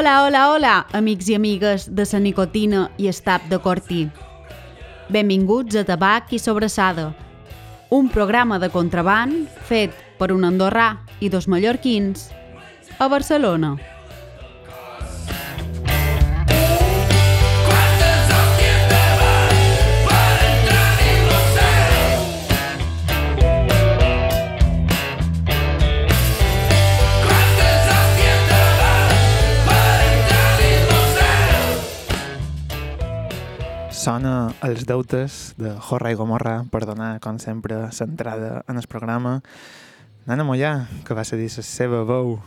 Hola, hola, hola, amics i amigues de la nicotina i estap de Cortí. Benvinguts a Tabac i Sobrassada, un programa de contraband fet per un andorrà i dos mallorquins a Barcelona. Sona els deutes de Jorra i Gomorra per donar, com sempre, l'entrada en el programa. Nana Mollà, que va cedir la seva veu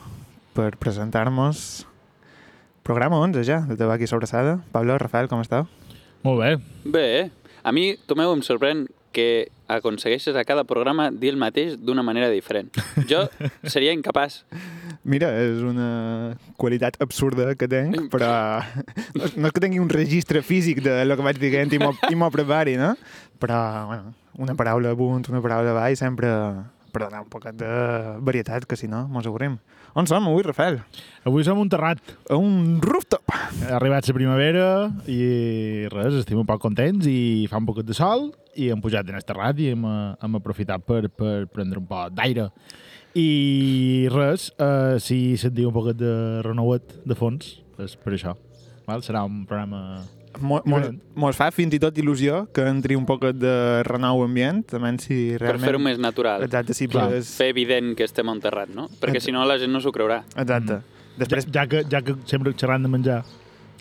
per presentar-nos programa 11 ja, de Tabac i Sobrassada. Pablo, Rafael, com esteu? Molt bé. Bé, a mi, Tomeu, em sorprèn que aconsegueixes a cada programa dir el mateix d'una manera diferent. Jo seria incapaç. Mira, és una qualitat absurda que tenc, però no, no és que tingui un registre físic de lo que vaig dient i m'ho- i m'ho prepari, no? Però, bueno, una paraula amunt, una paraula avall, sempre per donar un poquet de varietat, que si no, mos avorrim. On som avui, Rafael? Avui som un terrat. A un rooftop. Ha arribat la primavera i res, estem un poc contents i fa un poquet de sol i hem pujat en el terrat i hem, eh, hem aprofitat per, per prendre un poc d'aire. I res, eh, si sentiu un poquet de renouet de fons, és per això. Val? Serà un programa... Mo- Mos, mos fa fins i tot il·lusió que entri un poquet de renou ambient, també si Per realment... fer-ho més natural. Exacte, si Clar. podes... Fer evident que estem a un terrat, no? Perquè si no la gent no s'ho creurà. Exacte. Ja, Després, ja, que, ja que sempre xerrant de menjar,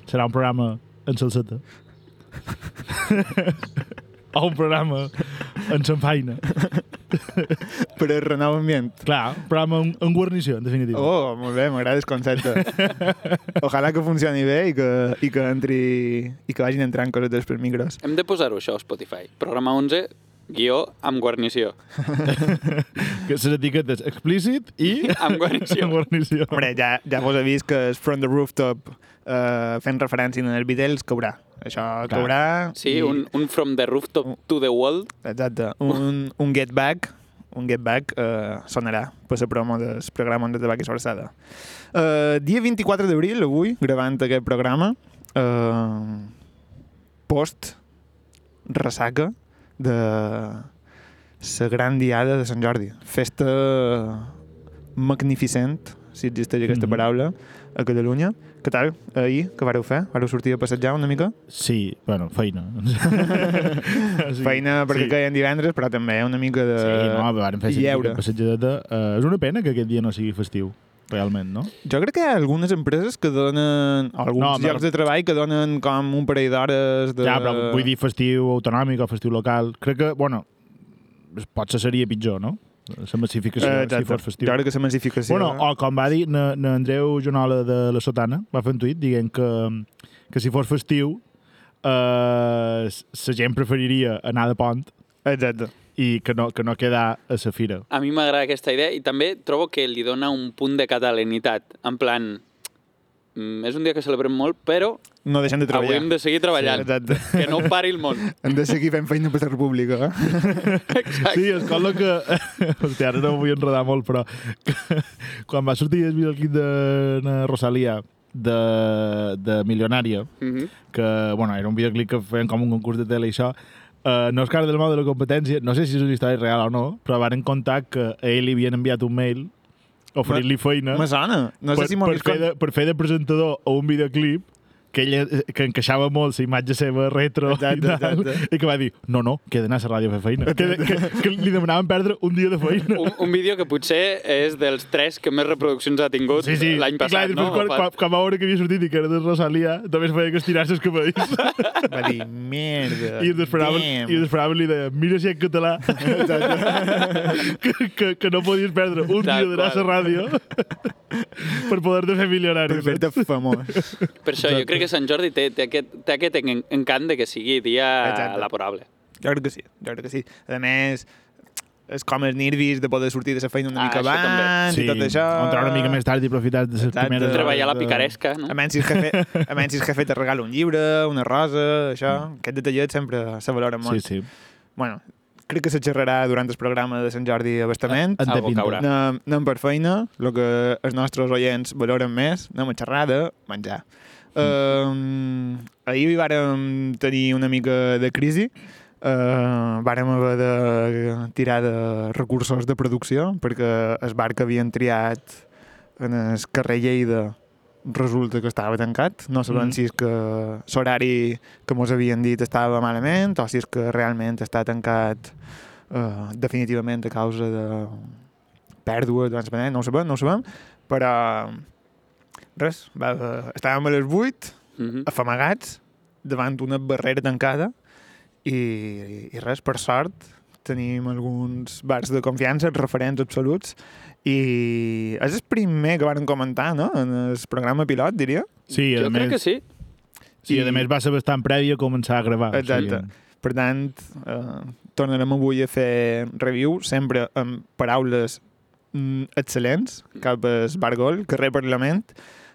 serà un programa en salseta. o un programa en sanfaina. per al renou ambient. Clar, un programa en, en guarnició, en definitiva. Oh, molt bé, m'agrada el concepte. Ojalà que funcioni bé i que, i que entri i que vagin entrant coses per micros. Hem de posar-ho això a Spotify. Programa 11, guió amb guarnició. que les etiquetes explícit i Amb guarnició. amb guarnició. Hombre, ja, ja vos he vist que és From the Rooftop eh, fent referència en els Beatles caurà. Això Clar. caurà. Sí, i- un, un from the rooftop to the world. Exacte. Un, un Get Back un Get Back eh, sonarà per la promo del programa de Tabac i Sobrassada. Eh, dia 24 d'abril, avui, gravant aquest programa, eh, post ressaca de la gran diada de Sant Jordi. Festa magnificent, si existeix aquesta Mhm. paraula, a Catalunya. Què tal? Ahir, què vareu fer? Vareu sortir a passejar una mica? Sí, bueno, feina. sí, Feina perquè sí. caien divendres, però també una mica de Sí, no, vam fer lleure. passejadeta. Uh, és una pena que aquest dia no sigui festiu, realment, no? Jo crec que hi ha algunes empreses que donen, alguns No, llocs de treball que donen com un parell d'hores de... Ja, però vull dir festiu autonòmic o festiu local. Crec que, bueno, potser seria pitjor, no? La massificació, Eh, si fos festiu. Jo crec que la massificació... Bueno, o com va dir na, na Andreu Jonola de la Sotana, va fer un tuit dient que, que si fos festiu eh, la gent preferiria anar de pont Exacte. i que no, que no quedar a la fira. A mi m'agrada aquesta idea i també trobo que li dona un punt de catalanitat. En plan, mm, és un dia que celebrem molt, però No deixem de treballar. avui hem de seguir treballant. Exacte. Que no pari el món. Hem de seguir fent feina per la república. Eh? Exacte. Sí, és com que... Hòstia, ara no m'ho vull enredar molt, però quan va sortir el videoclip de Rosalia de, de Milionària, Mhm. que bueno, era un videoclip que feien com un concurs de tele i això, uh, no és cara del mal de la competència, no sé si és una història real o no, però van contar que a ell li havien enviat un mail oferint-li feina Me sona. No per, sé si m'ho per, fer de, per fer de presentador a un videoclip que ella, que encaixava molt la imatge seva retro Exacte, i, tal, exacte. i que va dir, no, no, que he d'anar a la ràdio a fer feina. Que, que, que li demanaven perdre un dia de feina. Un, un vídeo que potser és dels tres que més reproduccions ha tingut Sí, sí. l'any I clar, passat, després, no? quan, quan, quan va veure que havia sortit i que era de Rosalia, també es feia que estirar els cabells. Va dir, merda. I ens esperaven, damn." i ens esperaven li deia, mira si en català, que, que, que no podies perdre un Tal dia d'anar a la ràdio per poder-te fer milionari. Per fer-te famós. Per això jo crec que Sant Jordi té, té aquest, té aquest en- encant de que sigui dia Exacte. laborable. Jo crec que sí, jo crec que sí. A més, és com els nervis de poder sortir de la feina una Ah, mica també. abans i tot això. entrar una mica més tard i aprofitar de les Exacte. primeres... Treballar la de- picaresca, no? A menys si el jefe, a menys si el jefe te regala un llibre, una rosa, això, aquest detallet sempre se valora molt. Sí, sí. Bueno, crec que se xerrarà durant el programa de Sant Jordi a Bastament. En Algo caurà. Anem, anem per feina, el que els nostres oients valoren més, anem a xerrar de menjar. Uh, ahir vàrem tenir una mica de crisi, uh, vàrem haver de tirar de recursos de producció perquè el bar que havien triat en el carrer Lleida resulta que estava tancat. No sabem Mhm. si és que l'horari que mos havien dit estava malament o si és que realment està tancat uh, definitivament a causa de pèrdua no ho sabem, no ho sabem, però res, va, estàvem a les 8 Mhm. afamagats davant una barrera tancada i, i res, per sort tenim alguns bars de confiança, referents absoluts i és el primer que van comentar, no?, en el programa pilot, diria. Sí, a Jo crec més, que sí. sí, I- a més va ser bastant previ a començar a gravar. Exacte. O sigui, Per tant, eh, tornarem avui a fer review, sempre amb paraules mm, excel·lents, cap al Bargol, carrer Parlament.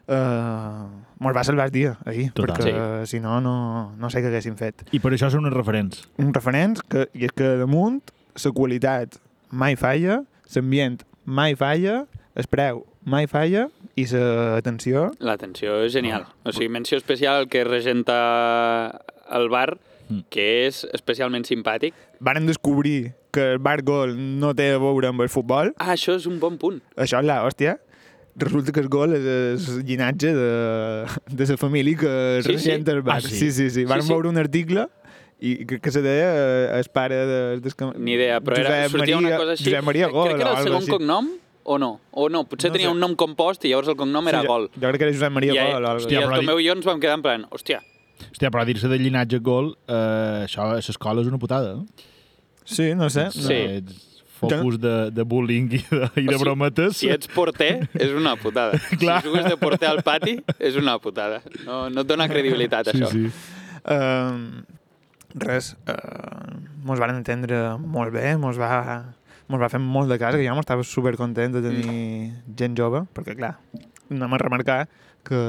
Uh, mos va salvar el dia, ahir, Total. perquè si no, no, no sé què haguéssim fet. I per això són uns referents. Un referents, que, i és que damunt la qualitat mai falla, l'ambient mai falla, el preu mai falla i l'atenció L'atenció és genial. O sigui, menció especial al que regenta el bar, Mm. que és especialment simpàtic. Varen descobrir que el bar gol no té a veure amb el futbol, Ah, això és un bon punt. això és la hòstia. Resulta que el gol és el llinatge de, de la família que Sí, sí. regenta el bar. Ah, sí? sí, sí. sí. Van Sí, sí. veure un article i que, que se deia eh, el pare de, de, de Ni idea, però era, Josep sortia Maria, una cosa així. Josep Maria Gol Crec que era o el segon així. cognom, o no? O no, potser No tenia sé. un nom compost i llavors el cognom era Sí, Gol. Jo, jo crec que era Josep Maria I, Gol o algo hòstia, així. però el Tomeu i jo ens vam quedar en plan, hòstia, Hòstia, però dir-se de llinatge gol, eh, això a l'escola és una putada. Eh? Sí, no sé. Sí. No. Focus de, de bullying i de, i de O sigui, brometes. si ets porter, és una putada. Clar. Si jugues de porter al pati, és una putada. No, no et dona credibilitat, sí, això. sí. Uh, res, uh, mos van entendre molt bé, mos va, mos va fer molt de cas, que jo m'estava supercontent de tenir gent jove, perquè clar, anem a remarcar que...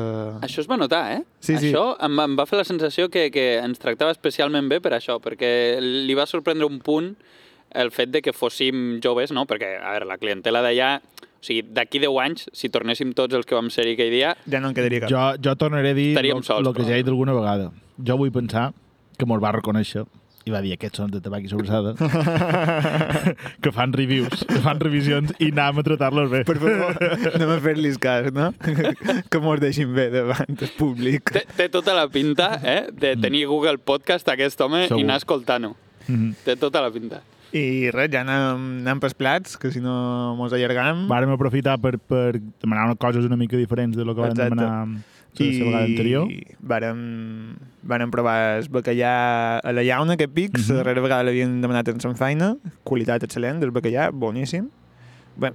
Això es va notar, eh? Sí, sí. Això em, va- em va fer la sensació que, que ens tractava especialment bé per això, perquè li va sorprendre un punt el fet de que fóssim joves, no? Perquè, a veure, la clientela d'allà... O sigui, d'aquí 10 anys, si tornéssim tots els que vam ser-hi aquell dia, Ja no en quedaria cap. Jo, jo tornaré a dir el sols, que però. ja he dit alguna vegada. Jo vull pensar que mos va reconèixer i va dir aquests són de tabac i sobrassada que fan reviews, que fan revisions i anem a tratar-los bé. Per favor, anem a fer-los cas, no? que mos deixin bé davant el públic. té, té tota la pinta eh, de tenir Google Podcast aquest home Segur. i anar escoltant-ho. Mhm. Té tota la pinta. I res, ja anem, anem pels plats, que si no mos allargam. Vàrem aprofitar per, per demanar unes coses una mica diferents de lo que vam demanar la, la vegada anterior. vàrem, vàrem provar el bacallà a la llauna, aquest pic. Mhm. La darrera vegada l'havien demanat en Sant Feina. Qualitat excel·lent del bacallà, boníssim. Bé,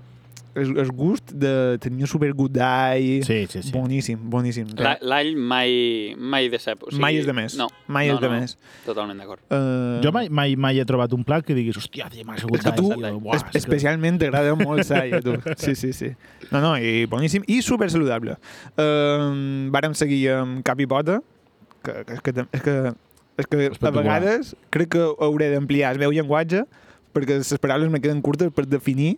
el, el gust de... Tenia supergut d'all. Sí, sí, sí. Boníssim, boníssim. La- L'all mai, mai decep. O sigui, Mai és de més. No, Mai no, és de no, més. Totalment d'acord. Uh, Jo mai, mai, mai he trobat un plat que diguis, hòstia, tia, m'ha segut És que tu, buah, es, és que- especialment t'agrada molt l'all, a tu. Sí, sí, sí. No, no, i boníssim. I super saludable. Uh, vàrem seguir amb cap i pota, que, que, és que, és que, és que a vegades crec que hauré d'ampliar el meu llenguatge perquè les paraules me queden curtes per definir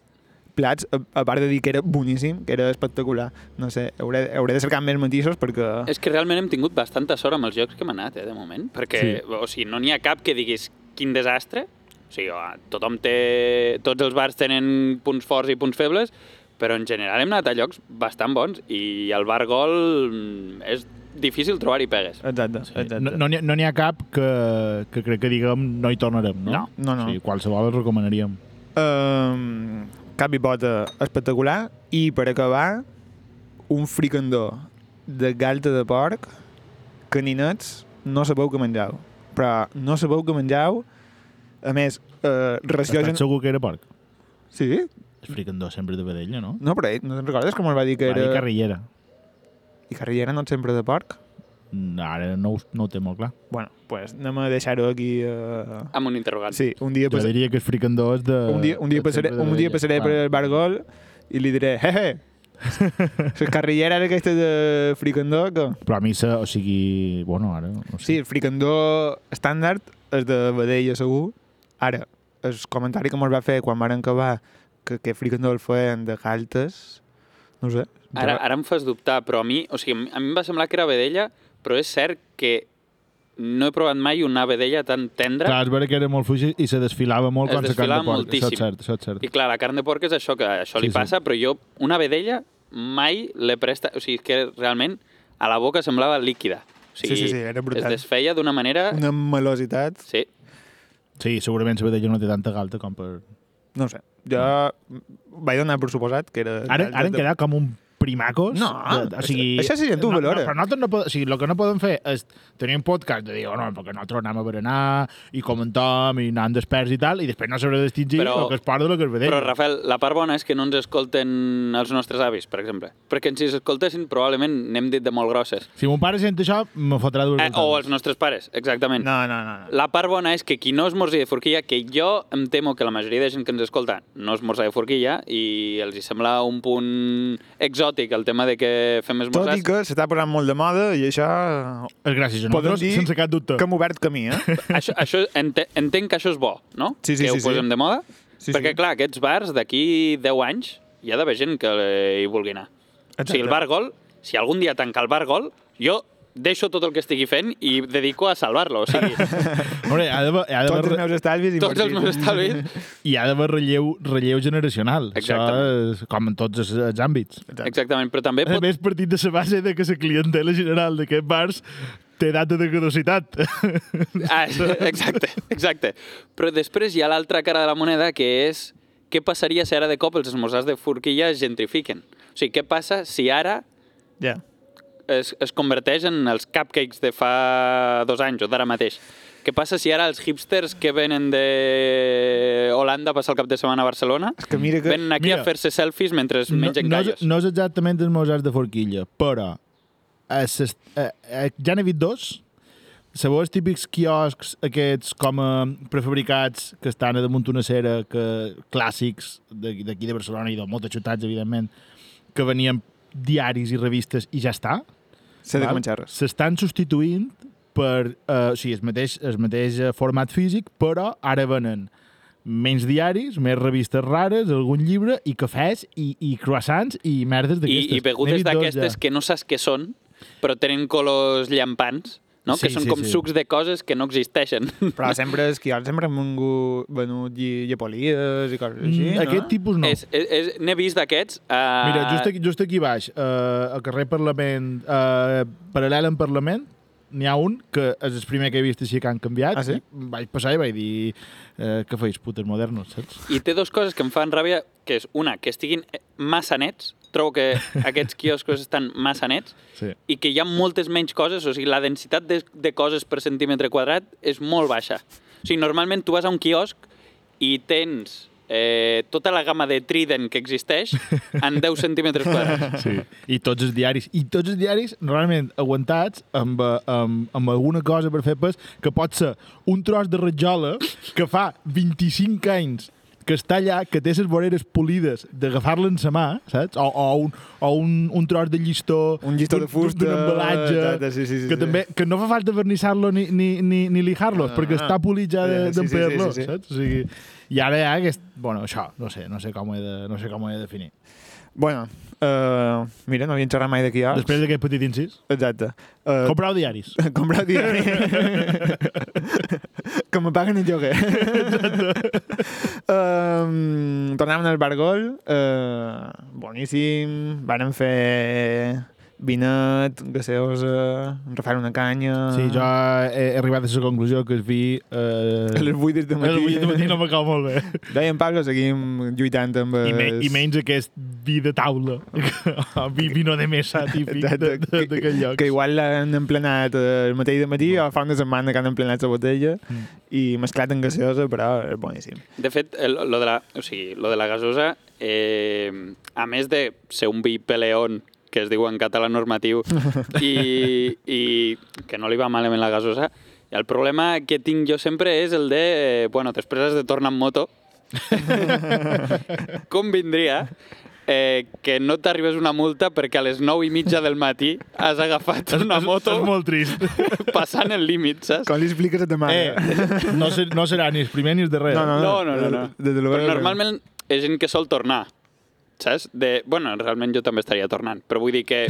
plats, a, a part de dir que era boníssim, que era espectacular. No sé, hauré, hauré de cercar més matisos perquè... És que realment hem tingut bastanta sort amb els jocs que hem anat, eh, de moment. Perquè, Sí. o sigui, no n'hi ha cap que diguis quin desastre. O sigui, tothom té... Tots els bars tenen punts forts i punts febles, però en general hem anat a llocs bastant bons i el bar gol mm, és difícil trobar-hi pegues. Exacte, Sí. exacte. No no n'hi ha, no ha cap que, que crec que diguem no hi tornarem, no? No, no, no. O sigui, qualsevol el recomanaríem. Um, cap i pota espectacular i per acabar un fricandó de galta de porc que ni nets no sabeu que menjau però no sabeu que menjau a més, uh, ració Estàs segur que era porc? sí? El fricandó sempre de vedella, no? no, però ell, no te'n recordes com ens va dir que Va dir era carrillera. i carrillera no sempre de porc? Mm, Ara no, ho- no ho té molt clar. bueno, pues anem a deixar-ho aquí uh... Amb un interrogant. sí, un dia, Jo diria que el fricandó és de... un dia, un dia, de passaré, un dia passaré per el bar gol i li diré hehe la carrillera era aquesta de fricandó que... Però a mi, se, o sigui... Bueno, ara... No sé. Sí, el fricandó estàndard és de vedella segur. Ara, el comentari que ens va fer quan van acabar que, que fricandó el feien de galtes, no ho sé. Ara, ara em fas dubtar, però a mi, o sigui, a mi em va semblar que era vedella, però és cert que no he provat mai una vedella tan tendra. Clar, és vera que era molt fluix i se desfilava molt Es quan se carn de desfilava porc. Això és moltíssim. cert, això és cert. I clar, la carn de porc és això, que això li Sí, sí. passa, però jo, una vedella, mai l'he presta... O sigui, que realment a la boca semblava líquida. O sigui, Sí, sí, sí, era brutal. Es desfeia d'una manera... Una melositat, Sí, Sí, segurament la vedella no té tanta galta com per... no ho sé. Jo vaig donar per suposat que era... Ara, ara hem quedat com un primacos. No, de, o sigui, això sí, tu no. No, però nosaltres no podem, o sigui, el que no podem fer és tenir un podcast de dir, oh, no, perquè nosaltres anem a berenar i comentem i anem desperts i tal, i després no sabré distingir Però- el que es parla de lo que es vedella. però Rafael, la part bona és que no ens escolten els nostres avis, per exemple. Perquè si ens escoltessin probablement n'hem dit de molt grosses. Si mon pare sent això, me fotrà dues Eh, o els nostres pares, exactament. No, no, no. no. La part bona és que qui no esmorzi de forquilla, que jo em temo que la majoria de gent que ens escolta no esmorza de forquilla i els hi sembla un punt exòtic el tema de que fem Tot esmorzars. i que s'està posant molt de moda i això És gràcies a podem nosaltres, dir sense cap dubte. que hem obert camí, eh? Això, això ente, entenc que això és bo, no? Sí, sí, que sí, ho sí. posem de moda. Sí, perquè, sí. clar, aquests bars d'aquí 10 anys hi ha d'haver gent que hi vulgui anar. O sigui, el bar Gol, si algun dia tanca el bar Gol, jo deixo tot el que estigui fent i dedico a salvar-lo. O sigui, Hombre, ha d'haver ha Tots els meus estalvis tots els meus estalvis... hi ha d'haver relleu, relleu generacional. Exactament. Això és com en tots els, els àmbits. Exactament, però també A pot... més, partit de la base de que la clientela general d'aquests bars té data de caducitat. Ah, exacte, exacte. Però després hi ha l'altra cara de la moneda, que és què passaria si ara de cop els esmorzars de forquilla es gentrifiquen? O sigui, què passa si ara Ja. Es, es converteix en els cupcakes de fa dos anys o d'ara mateix? Què passa si ara els hipsters que venen de Holanda a passar el cap de setmana a Barcelona És que mira que... venen aquí mira, a fer-se selfies mentre es no, mengen no, és, callos? no és exactament els meus arts de forquilla, però a ses, a, a, ja n'he vist dos. Sabeu els típics quioscs aquests com a prefabricats que estan a damunt una cera que, clàssics d'aquí de Barcelona i de moltes ciutats, evidentment, que venien diaris i revistes i ja està. Sé de val? com en xerres. S'estan substituint per eh, o sigui, el mateix, el mateix eh, format físic, però ara venen menys diaris, més revistes rares, algun llibre i cafès i, i croissants i merdes I, d'aquestes. I begudes vist dos d'aquestes ja. que no saps què són, però tenen colors llampants, no? Sí, que són sí, com sí. sucs de coses que no existeixen. Però sempre és que sempre hem venut llepolies i coses així, Mm, no? Aquest tipus no. és, és, és, N'he vist d'aquests. Uh, Mira, just aquí, just aquí baix, eh, al carrer Parlament, eh, paral·lel en Parlament, n'hi ha un que és el primer que he vist així que han canviat. Ah, sí? i vaig passar i vaig dir eh, que feis putes modernos, saps? I té dues coses que em fan ràbia, que és una, que estiguin massa nets, trobo que aquests quioscos estan massa nets, Sí. i que hi ha moltes menys coses, o sigui, la densitat de, de coses per centímetre quadrat és molt baixa. O sigui, normalment tu vas a un quiosc i tens eh, tota la gamma de Trident que existeix en 10 centímetres quadrats. Sí. I tots els diaris. I tots els diaris normalment aguantats amb, eh, amb, amb alguna cosa per fer pes que pot ser un tros de ratjola que fa 25 anys que està allà, que té les voreres polides d'agafar-la en sa mà, saps? O, o, un, o un, un tros de llistó... Un llistó de fusta, D'un embalatge... exacte, sí, sí, sí, que, sí. també, que no fa falta vernissar-lo ni, ni, ni, ni lijar-lo, Ah, perquè està polit ja de- sí, sí, sí, d'empear-lo, sí, sí. saps? O sigui, I ara hi ha aquest... Bueno, això, no sé, no sé com ho he de, no sé com ho he de definir. Bueno, uh, mira, no havien xerrat mai de quioscs. Després d'aquest petit incís, Exacte. Uh, comprau diaris. comprar diari. que me paguen el lloguer. um, tornàvem al Bargol. Uh, boníssim. Varen fer vinet, gaseosa, refar una canya... Sí, jo he, he arribat a la conclusió que el vi... Eh, A les 8 del el vi de matí matí. no me cau molt bé. Deia en Pablo, seguim lluitant amb... I, me, els- I menys aquest vi de taula. vi, vino de mesa típic d'aquell lloc. que igual l'han emplenat eh, el mateix de matí o fa una setmana que han emplenat la botella Mm. i mesclat en gaseosa, però és boníssim. De fet, el, lo, de la, o sigui, lo de la gasosa, eh, a més de ser un vi peleón, que es diu en català normatiu, i, i que no li va malament la gasosa, el problema que tinc jo sempre és el de, eh, bueno, després has de tornar en moto, com vindria, eh, que no t'arribés una multa perquè a les 9 i mitja del matí has agafat una moto És molt trist. passant el límit, saps? Com li expliques a ta mare? Eh, no, ser, no serà ni el primer ni el darrer. No, no, No, no, no. no. Des de Però luego- normalment és gent que sol tornar, saps? De, bueno, realment jo també estaria tornant, però vull dir que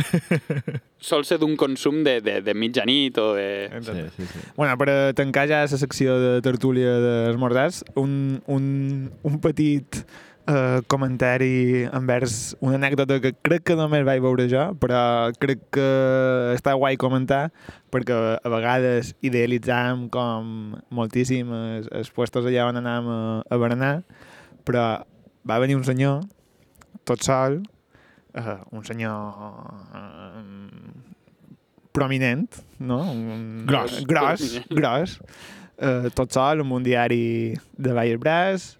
sol ser d'un consum de, de, de mitjanit o de... Sí, sí, sí. Bueno, per a tancar ja la secció de tertúlia d'esmorzars, un, un, un petit eh, comentari envers una anècdota que crec que només vaig veure jo, però crec que està guai comentar perquè a vegades idealitzàvem com moltíssim els, els puestos allà on anàvem a, a berenar, però va venir un senyor tot sol, uh, un senyor uh, prominent, no? Un, Gros. Gros, gros. Uh, tot sol, amb un diari de baix braç,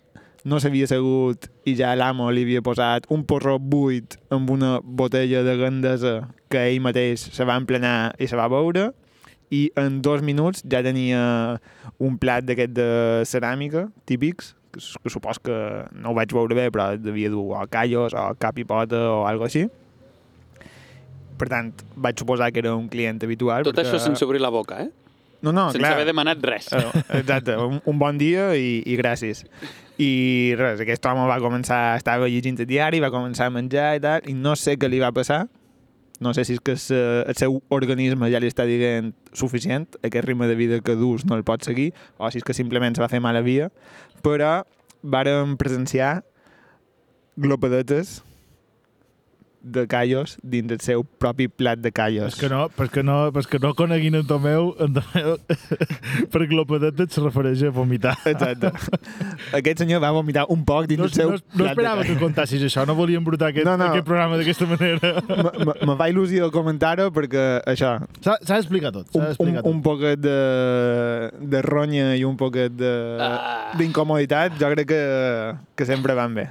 no s'havia assegut i ja l'amo li havia posat un porró buit amb una botella de gandesa que ell mateix se va emplenar i se va beure i en dos minuts ja tenia un plat d'aquest de ceràmica típics que, supos que no ho vaig veure bé però devia dur o callos o cap i pota o algo així per tant, vaig suposar que era un client habitual Tot això sense obrir la boca, eh? no, no, sense clar. haver demanat res. Eh, Exacte, un, un bon dia i, i gràcies. I res, aquest home va començar, estava llegint el diari, va començar a menjar i tal, i no sé què li va passar. No sé si és que el, el seu organisme ja li està dient suficient, aquest ritme de vida que dus no el pot seguir, o si és que simplement se va fer mala via, però vàrem presenciar glopadetes de callos dins el seu propi plat de callos. És que no, perquè no, perquè no coneguin en Tomeu, en Tomeu per glopadetes se refereix a vomitar. Exacte. Aquest senyor va vomitar un poc dins No, el seu no, no esperava que contassis això, no volia embrutar aquest, No, no. aquest programa d'aquesta manera. Me- fa il·lusió comentar-ho perquè això, S'ha d'explicar tot. un, S'ha un, d'explicar un poquet de, de ronya i un poquet de- Ah. d'incomoditat jo crec que, que sempre van bé.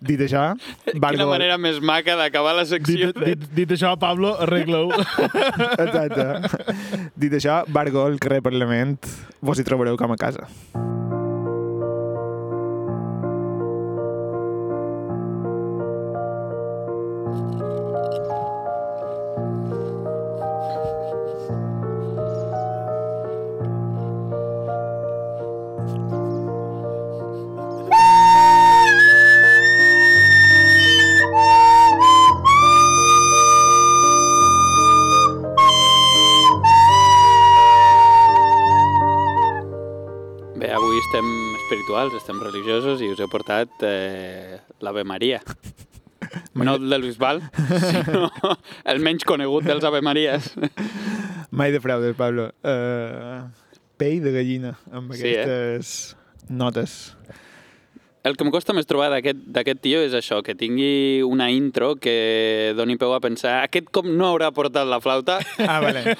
Dit això, Quina Bargo... manera més maca d'acabar la secció. Dit, dit, dit això, Pablo, arregla-ho. Exacte. Dit això, Bargo, al carrer Parlament, vos hi trobareu com a casa. Avui estem espirituals, estem religiosos i us he portat eh, l'Ave Maria. No el del Bisbal, sinó el menys conegut dels Ave Maries. Mai de fraudes, Pablo. Uh, pell de gallina, amb Sí, eh? aquestes notes. El que em costa més trobar d'aquest tio és això, que tingui una intro que doni peu a pensar aquest com no haurà portat la flauta. Ah, vale.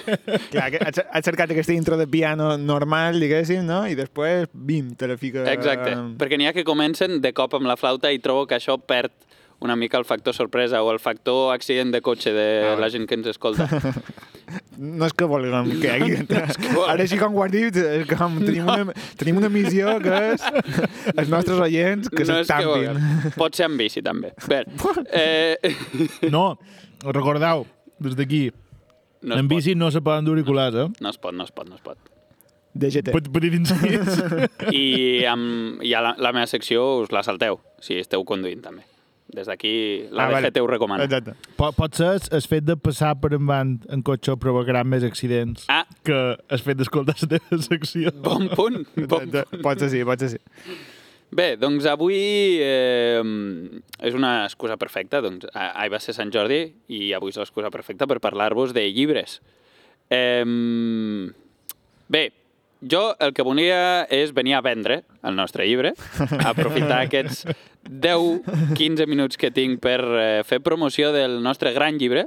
Clar, que has cercat aquesta intro de piano normal, diguéssim, no? I després, bim, te la fica... Exacte, perquè n'hi ha que comencen de cop amb la flauta i trobo que això perd una mica el factor sorpresa o el factor accident de cotxe de Ah, la gent que ens escolta. No és que vulguem que hi hagi... Ara sí com ho has dit, és com tenim, una, tenim una missió que és els nostres oients que no que s'estampin. Pot ser amb bici, també. Bé, eh, No, recordeu, des d'aquí, no en pot. bici no se poden dur auriculars, eh? No es pot, no es pot, no es pot. DGT. Petit, petit incís. I, amb, i a la, la meva secció us la salteu, si esteu conduint també. Des d'aquí la Ah, vale. DGT ho recomana. Exacte. Pot, pot ser el fet de passar per endavant en cotxe provocarà més accidents Ah, que el fet d'escoltar la teva secció. bon punt. Bon punt. Pot ser sí, pot ser sí. Bé, doncs avui eh, és una excusa perfecta. Doncs, ah, ahir va ser Sant Jordi i avui és l'excusa perfecta per parlar-vos de llibres. Eh, bé, jo el que volia és venir a vendre el nostre llibre, aprofitar aquests 10-15 minuts que tinc per eh, fer promoció del nostre gran llibre,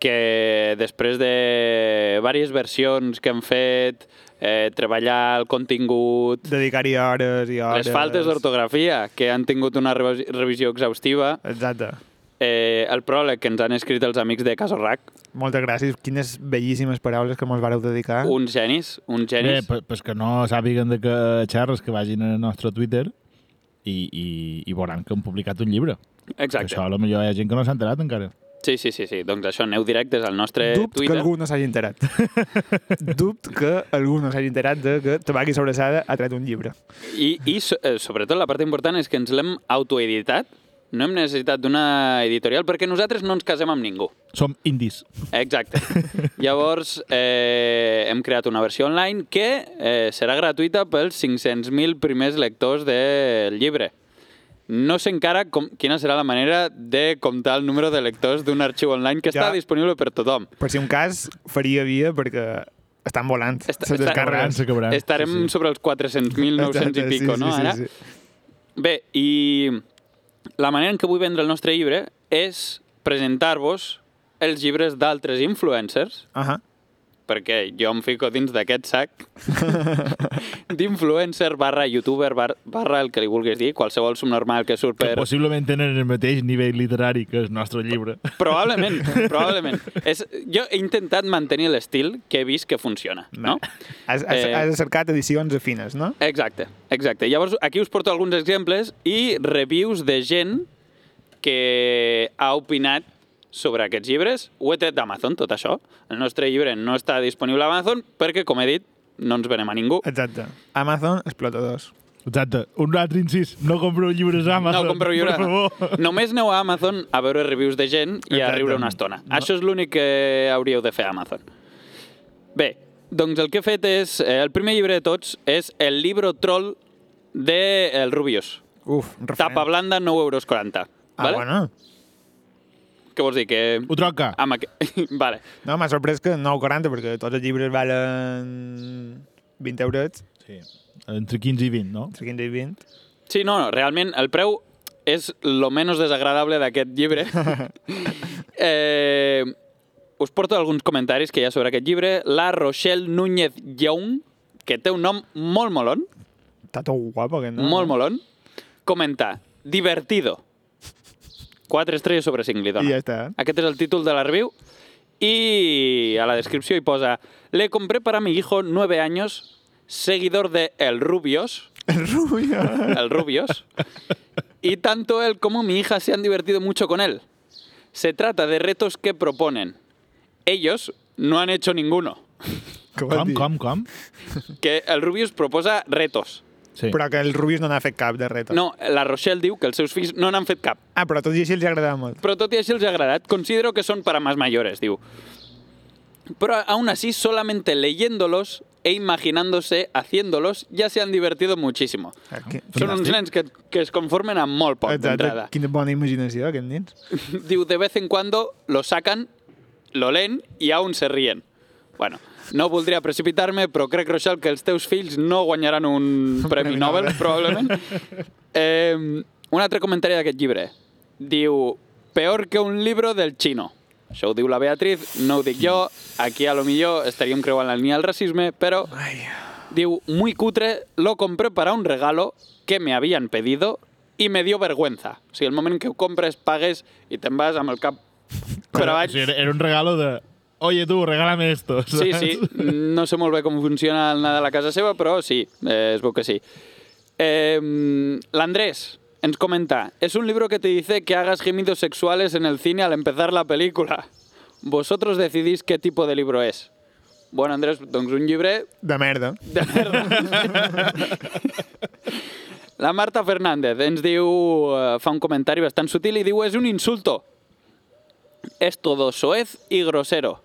que després de diverses versions que hem fet, eh, treballar el contingut, Dedicar-hi hores i hores. les faltes d'ortografia, que han tingut una revi- revisió exhaustiva, Exacte. Eh, el pròleg que ens han escrit els amics de Casorrac, Moltes gràcies. Quines bellíssimes paraules que mos vareu dedicar. uns genis, uns Bé, genis. per, per que no sàpiguen de què xerres, que vagin al nostre Twitter i, i, i veuran que han publicat un llibre. Que Exacte. això a lo millor hi ha gent que no s'ha enterat encara. Sí, sí, sí, sí. Doncs això, aneu directes al nostre Dubt que Twitter. algú no s'hagi enterat. Dubt que algú no s'hagi enterat de que Tabac i Sobrassada ha tret un llibre. I, i so- eh, sobretot la part important és que ens l'hem autoeditat. No hem necessitat d'una editorial perquè nosaltres no ens casem amb ningú. Som indis. Exacte. Llavors, eh, hem creat una versió online que eh, serà gratuïta pels 500.000 primers lectors del llibre. No sé encara com, quina serà la manera de comptar el número de lectors d'un arxiu online que Ja. està disponible per tothom. Per si un cas, faria via perquè estan volant està- descàrregues. S'acabaran. Estarem Sí, sí. sobre els 400.000, 900 i Sí, pico, sí, no? sí, Ara? sí. Bé, i la manera en què vull vendre el nostre llibre és presentar-vos els llibres d'altres influencers, Ahà. Perquè jo em fico dins d'aquest sac d'influencer barra youtuber bar- barra el que li vulguis dir, qualsevol subnormal que surt Que per... possiblement tenen el mateix nivell literari que el nostre llibre. Probablement, probablement. És, jo he intentat mantenir l'estil que he vist que funciona, no? Has, has, Eh, has cercat edicions afines, no? Exacte, exacte. Llavors, aquí us porto alguns exemples i reviews de gent que ha opinat sobre aquests llibres. Ho he tret d'Amazon, tot això. El nostre llibre no està disponible a Amazon perquè, com he dit, no ens venem a ningú. Exacte. Amazon, explotadors. Exacte. Un altre incís. No compreu llibres a Amazon. No compreu llibre. Per favor. Només aneu a Amazon a veure reviews de gent i a Exacte. riure una estona. Això és l'únic que hauríeu de fer a Amazon. Bé, doncs el que he fet és... Eh, el primer llibre de tots és el libro troll de El Rubius. Uf, referent. Tapa blanda, 9 euros 40. Ah, vale? bueno. Què vols dir? Que... Ho troca. Amb aqu... vale. No, m'ha sorprès que 9,40 perquè tots els llibres valen 20 euros, Sí. Entre 15 i 20, no? entre 15 i 20. Sí, no, no, realment el preu és lo menys desagradable d'aquest llibre. eh, us porto alguns comentaris que hi ha sobre aquest llibre. La Rochelle Núñez Young, que té un nom molt molon, Està tot guapo, aquest, no? molt molon, comenta, divertido. 4 estrelles sobre 5 li dona. I ja està. Aquest és el títol de la review. Y a la descripción y posa, le compré para mi hijo 9 años, seguidor de El Rubios, El rubio. el Rubios, y tanto él como mi hija se han divertido mucho con él. Se trata de retos que proponen. Ellos no han hecho ninguno. Com, com, com? Que el Rubius proposa retos. Sí. Però que el Rubius no n'ha fet cap de reto. No, la Rochelle diu que els seus fills no n'han fet cap. Ah, però tot i així els agradava molt. Pero tot y así les ha agradat. Considero que son para más mayores, diu. Pero aún así, solamente leyéndolos e imaginándose haciéndolos, ya se han divertido muchísimo. Aquí. Són uns nens que, que es conformen amb molt poc d'entrada. Quina bona imaginació, aquests nens. Diu, de vez en cuando lo sacan, lo leen y aún se ríen. Bueno, no voldria precipitar-me, però crec, Rochelle, que els teus fills no guanyaran un Premi Premi Nobel, Nobel. probablement. Eh, un altre comentari d'aquest llibre. Diu, peor que un libro del chino. Això ho diu la Beatriz, no ho dic jo. Aquí a lo millor estaríem creuant la línia del racisme, però Ai. diu, muy cutre, lo compré para un regalo que me habían pedido y me dio vergüenza. O sigui, el moment en què ho compres, pagues i te'n vas amb el cap per O avall. sigui, era, era un regalo de... Oye, tu, regálame esto. Sí, saps? sí, no sé molt bé com funciona el Nadal a casa seva, però sí, eh, es veu que sí. Eh, L'Andrés ens comenta, es un libro que te dice que hagas gemidos sexuales en el cine al empezar la película. Vosotros decidís qué tipo de libro es. Bueno, Andrés, doncs un llibre De merda. de merda. La Marta Fernández ens diu, eh, fa un comentari bastant sutil i diu, es un insulto. Es todo soez y grosero.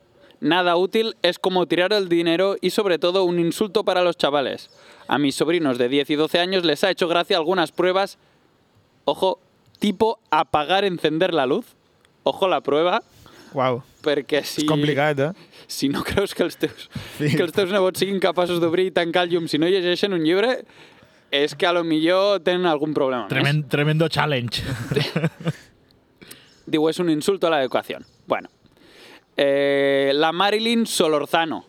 Nada útil es como tirar el dinero y sobre todo un insulto para los chavales. A mis sobrinos de 10 y 12 años les ha hecho gracia algunas pruebas, ojo, tipo apagar, encender la luz. Ojo la prueba, Uau. perquè si... És complicat, eh? si no creus que els teus, Sí. que els teus nebots siguin capaços d'obrir i tancar el llum si no llegeixen un llibre, és que a lo millor tenen algun problema. més. Tremendo, tremendo challenge. Diu, és un insulto a la educación. Bueno. Eh, la Marilyn Solorzano,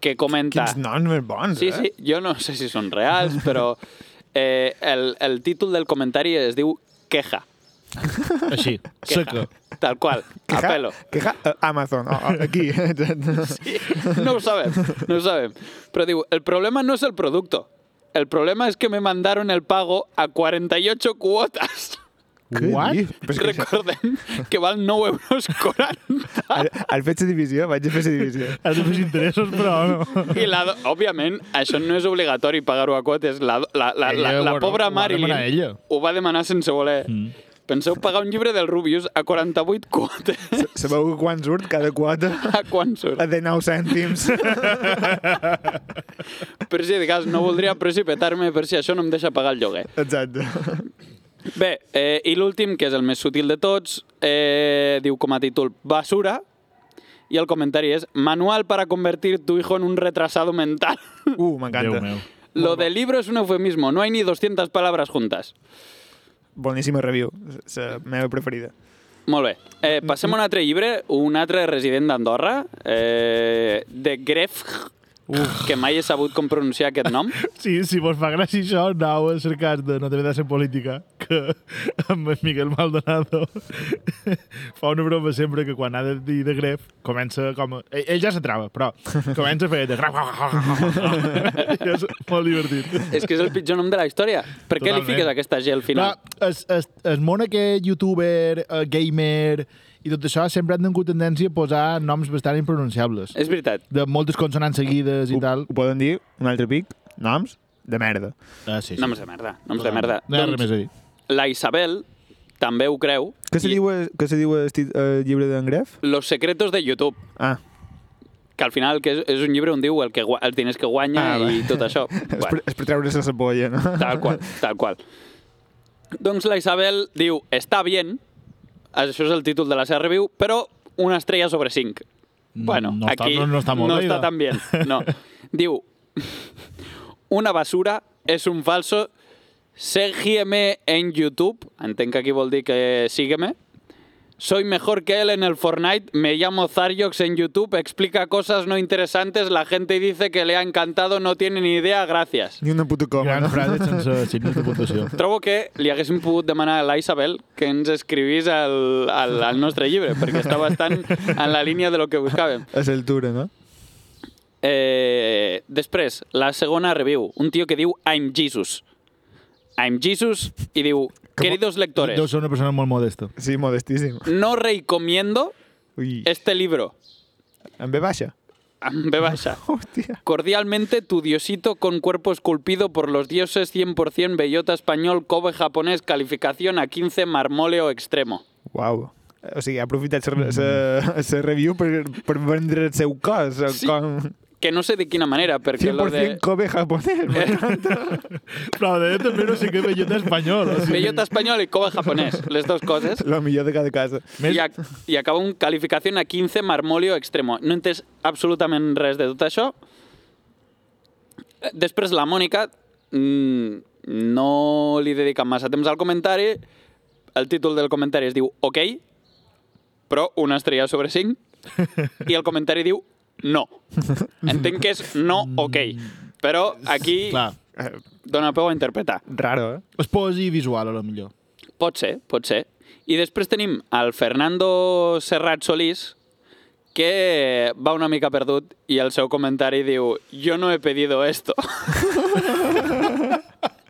que comenta... Quins noms més bons, Sí, eh? sí, jo no sé si són reals, però eh, el, el títol del comentari es diu Queja. Així, Queja. seca. Tal qual, a Queja, pelo. queja Amazon, aquí. Sí, no ho sabem, no ho sabem. Però diu, el problema no és el producto. el problema es que me mandaron el pago a 48 cuotas. Què What? és que això- Recordem que val 9 euros 40. Has fet la divisió? Vaig a fer la divisió. Has de fer interessos, però no. I la, òbviament, això no és obligatori pagar-ho a quotes. La, la, la, la, Ella, la bueno, pobra ho va Marilyn ella. ho va demanar sense voler. Mm. Penseu pagar un llibre del Rubius a 48 quotes. Sabeu quan surt cada quota? A quan surt? A de 9 cèntims. Per si de cas, no voldria precipitar-me per si això no em deixa pagar el lloguer. Exacte. Bé, eh, i l'últim, que és el més sutil de tots, eh, diu com a títol Basura, i el comentari és Manual para convertir tu hijo en un retrasado mental. Uh, Déu m'encanta. meu. Lo del libro es un eufemismo, no hay ni 200 palabras juntas. Boníssima review. La meva preferida. Molt bé. Eh, passem a un altre llibre, un altre resident d'Andorra, eh, de Gref, que mai he sabut com pronunciar aquest nom. Sí, si vos fa gràcia això, anau a cercar de No debe de ser política, que amb en Miguel Maldonado fa una broma sempre que quan ha de dir de gref comença com... A... Ell, ell ja se trava, però comença a fer de gref. És molt divertit. És que és el pitjor nom de la història. Per què li Totalment. fiques aquesta G al final? es, es, es món aquest youtuber, eh, gamer i tot això sempre han tingut tendència a posar noms bastant impronunciables. És veritat. De moltes consonants seguides i Ho, tal. ho poden dir, un altre pic, noms de merda. Ah, sí, sí. Noms de merda. Noms de merda. No hi ha res més a dir. la Isabel també ho creu. Què se I diu, què se diu el el llibre d'en Gref? Los secretos de YouTube. Ah, Que al final que és, és un llibre on diu el que, els diners que guanya Ah, va. i tot això. és, per, bueno, és per treure's la polla, no? tal qual, tal qual. Doncs la Isabel diu, està bien, això és el títol de la seva review, però una estrella sobre cinc. Bueno, no està- aquí no- no està molt no bé, està idò. tan bien. No. Diu, una basura és un falso Sígueme en YouTube. Entenc que aquí vol dir que sígueme. Soy mejor que él en el Fortnite. Me llamo Zariox en YouTube. Explica cosas no interesantes. La gente dice que le ha encantado. No tiene ni idea. Gracias. Ni una puta coma, Gran no? frase sense puntuació. Trobo que li haguéssim pogut demanar a la Isabel que ens escrivís al, al, al nostre llibre, perquè està bastant en la línia de lo que buscàvem. A l'altura, no? Eh, després, la segona review. Un tio que diu I'm Jesus. I'm Jesus i diu Queridos lectores, ser una persona molt modesta. Sí, modestíssim. no recomiendo Ui, este libro. en B baixa? Amb B baixa. Hòstia. Cordialmente, tu diosito con cuerpo esculpido por los dioses 100% bellota español, Kobe japonés, calificación a 15, marmóleo extremo. Uau. O sigui, ha aprofitat la review per, per vendre el seu cos. Sí. Sí. Com... Que no sé de quina manera, perquè 100% lo de... Kobe japonès. Però de també no sé què bellota espanyol. O sigui, Bellota espanyol i Kobe japonès, les dues coses. Lo millor de cada casa. Més... I, ac I acaba un calificació a 15 marmolio extremo. No entès absolutament res de tot això. Després la Mònica mm, no li dedica massa temps al comentari. El títol del comentari es diu OK, però una estrella sobre 5. I el comentari diu no. Entenc que és no OK. Però aquí Clar, Eh, dona peu a interpretar. raro, eh? es posi visual, a lo millor. Pot ser, pot ser. I després tenim el Fernando Serrat Solís, que va una mica perdut i el seu comentari diu «Yo no he pedido esto».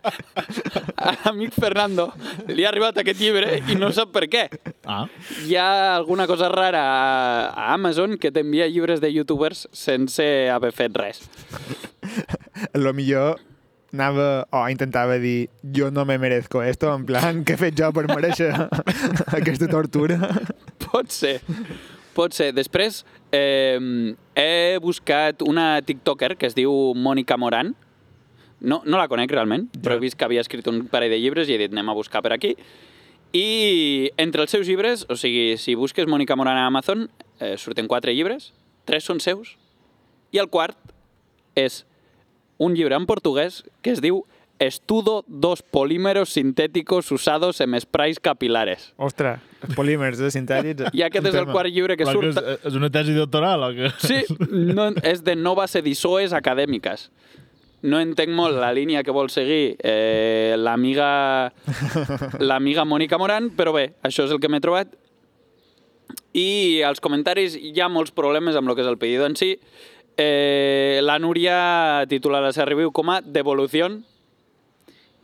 A l'amic Fernando li ha arribat aquest llibre i no sap per què. Ah, Hi ha alguna cosa rara a, Amazon que t'envia llibres de youtubers sense haver fet res. Lo millor anava o intentava dir jo no me merezco esto, en plan, què he fet jo per mereixer aquesta tortura? Pot ser. Pot ser. Després eh, he buscat una tiktoker que es diu Mònica Moran. No, no la conec realment, però he vist que havia escrit un parell de llibres i he dit anem a buscar per aquí. I entre els seus llibres, o sigui, si busques Mònica Moran a Amazon, eh, surten quatre llibres, tres són seus, i el quart és un llibre en portuguès que es diu Estudo dos polímeros sintéticos usados en sprays capilares. Ostres, els polímers de sintètics. I aquest és el quart llibre que surt... és, és una tesi doctoral o què? Sí, no, és de noves edições acadèmiques. No entenc molt la línia que vol seguir eh, l'amiga l'amiga Mònica Moran, però bé, això és el que m'he trobat. I als comentaris hi ha molts problemes amb el que és el pedido en si. Eh, la Núria titula la seva review com a Devolución,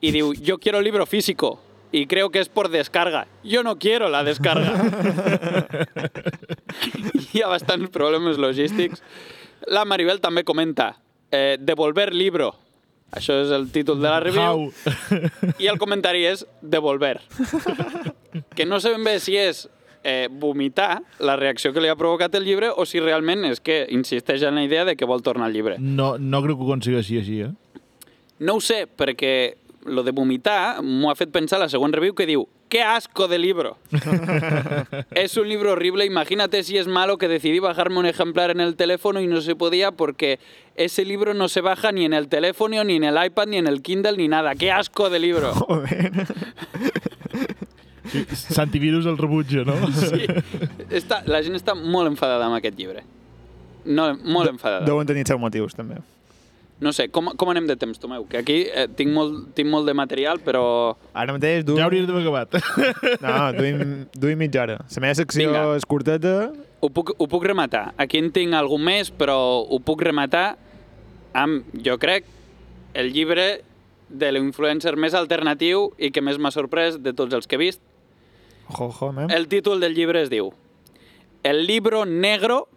y diu, yo quiero libro físico y creo que es por descarga. Yo no quiero la descarga. Hi ha bastants problemes logístics. La Maribel també comenta, eh, devolver libro. Això és el títol de la review. How? I el comentari és devolver. Que no sabem bé si és eh, vomitar la reacció que li ha provocat el llibre o si realment és que insisteix en la idea de que vol tornar al llibre. No, no crec que ho aconsegueixi així, eh? No ho sé, perquè lo de vomitar m'ho ha fet pensar la següent review que diu ¡Qué asco de libro! es un libro horrible, imagínate si es malo que decidí bajarme un ejemplar en el teléfono y no se podía porque ese libro no se baja ni en el teléfono, ni en el iPad, ni en el Kindle, ni nada. ¡Qué asco de libro! Joder. Santivirus el rebutja, no? Sí, està, la gent està molt enfadada amb aquest llibre. No, molt enfadada. Deuen tenir els seus motius, també. No sé, com, com anem de temps, Tomeu? Que aquí eh, tinc, molt, tinc molt de material, però... Ara mateix duim... Ja hauries d'haver acabat. No, duim, duim mitja hora. La meva secció Vinga. és curteta. Ho puc, ho puc rematar. Aquí en tinc algun més, però ho puc rematar amb, jo crec, el llibre de l'influencer més alternatiu i que més m'ha sorprès de tots els que he vist. Ojo, ojo, mem. El títol del llibre es diu El libro negro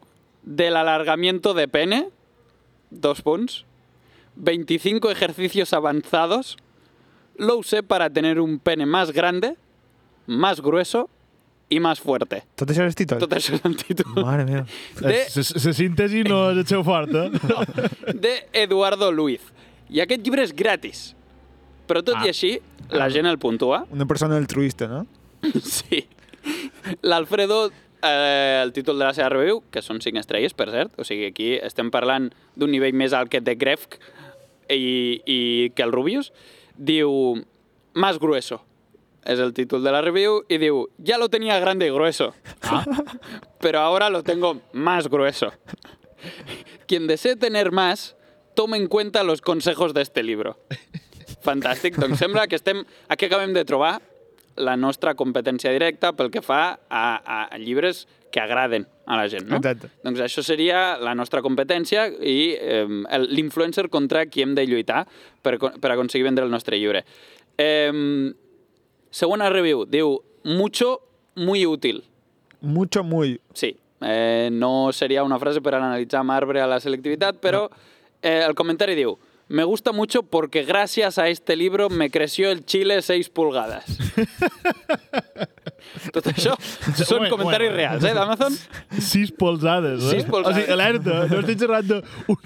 del alargamiento de pene, dos punts, 25 ejercicios avanzados, lo usé para tener un pene más grande, más grueso y más fuerte. Tot això és títol? Tot això és el títol. Mare meva. De, La síntesi no és el seu fort, eh? de Eduardo Luiz. I aquest llibre és gratis. Però tot Ah. i així, la gent el puntua. Una persona altruista, no? Sí. L'Alfredo, eh, el títol de la seva review, que són 5 estrelles, per cert, o sigui, aquí estem parlant d'un nivell més alt que de Grefg i, i que el Rubius, diu Más grueso. És el títol de la review i diu Ya lo tenía grande y grueso. Pero ahora lo tengo más grueso. Quien desee tener más, tome en cuenta los consejos de este libro. Fantàstic. Doncs sembla que estem... Aquí acabem de trobar la nostra competència directa pel que fa a, a, a llibres que agraden a la gent, no? Exacte. Doncs això seria la nostra competència i eh, el- l'influencer contra qui hem de lluitar per, per aconseguir vendre el nostre llibre. Eh, segona review, diu Mucho, muy útil. Mucho, muy. Sí, eh, no seria una frase per analitzar amb arbre a la selectivitat, però eh, el comentari diu Me gusta mucho porque gracias a este libro me creció el chile 6 pulgadas. Tot això són Bueno, comentaris bueno. reals, eh, d'Amazon? Sis polsades, eh? Sis polsades. O sigui, alerta, no estic xerrant de... Un...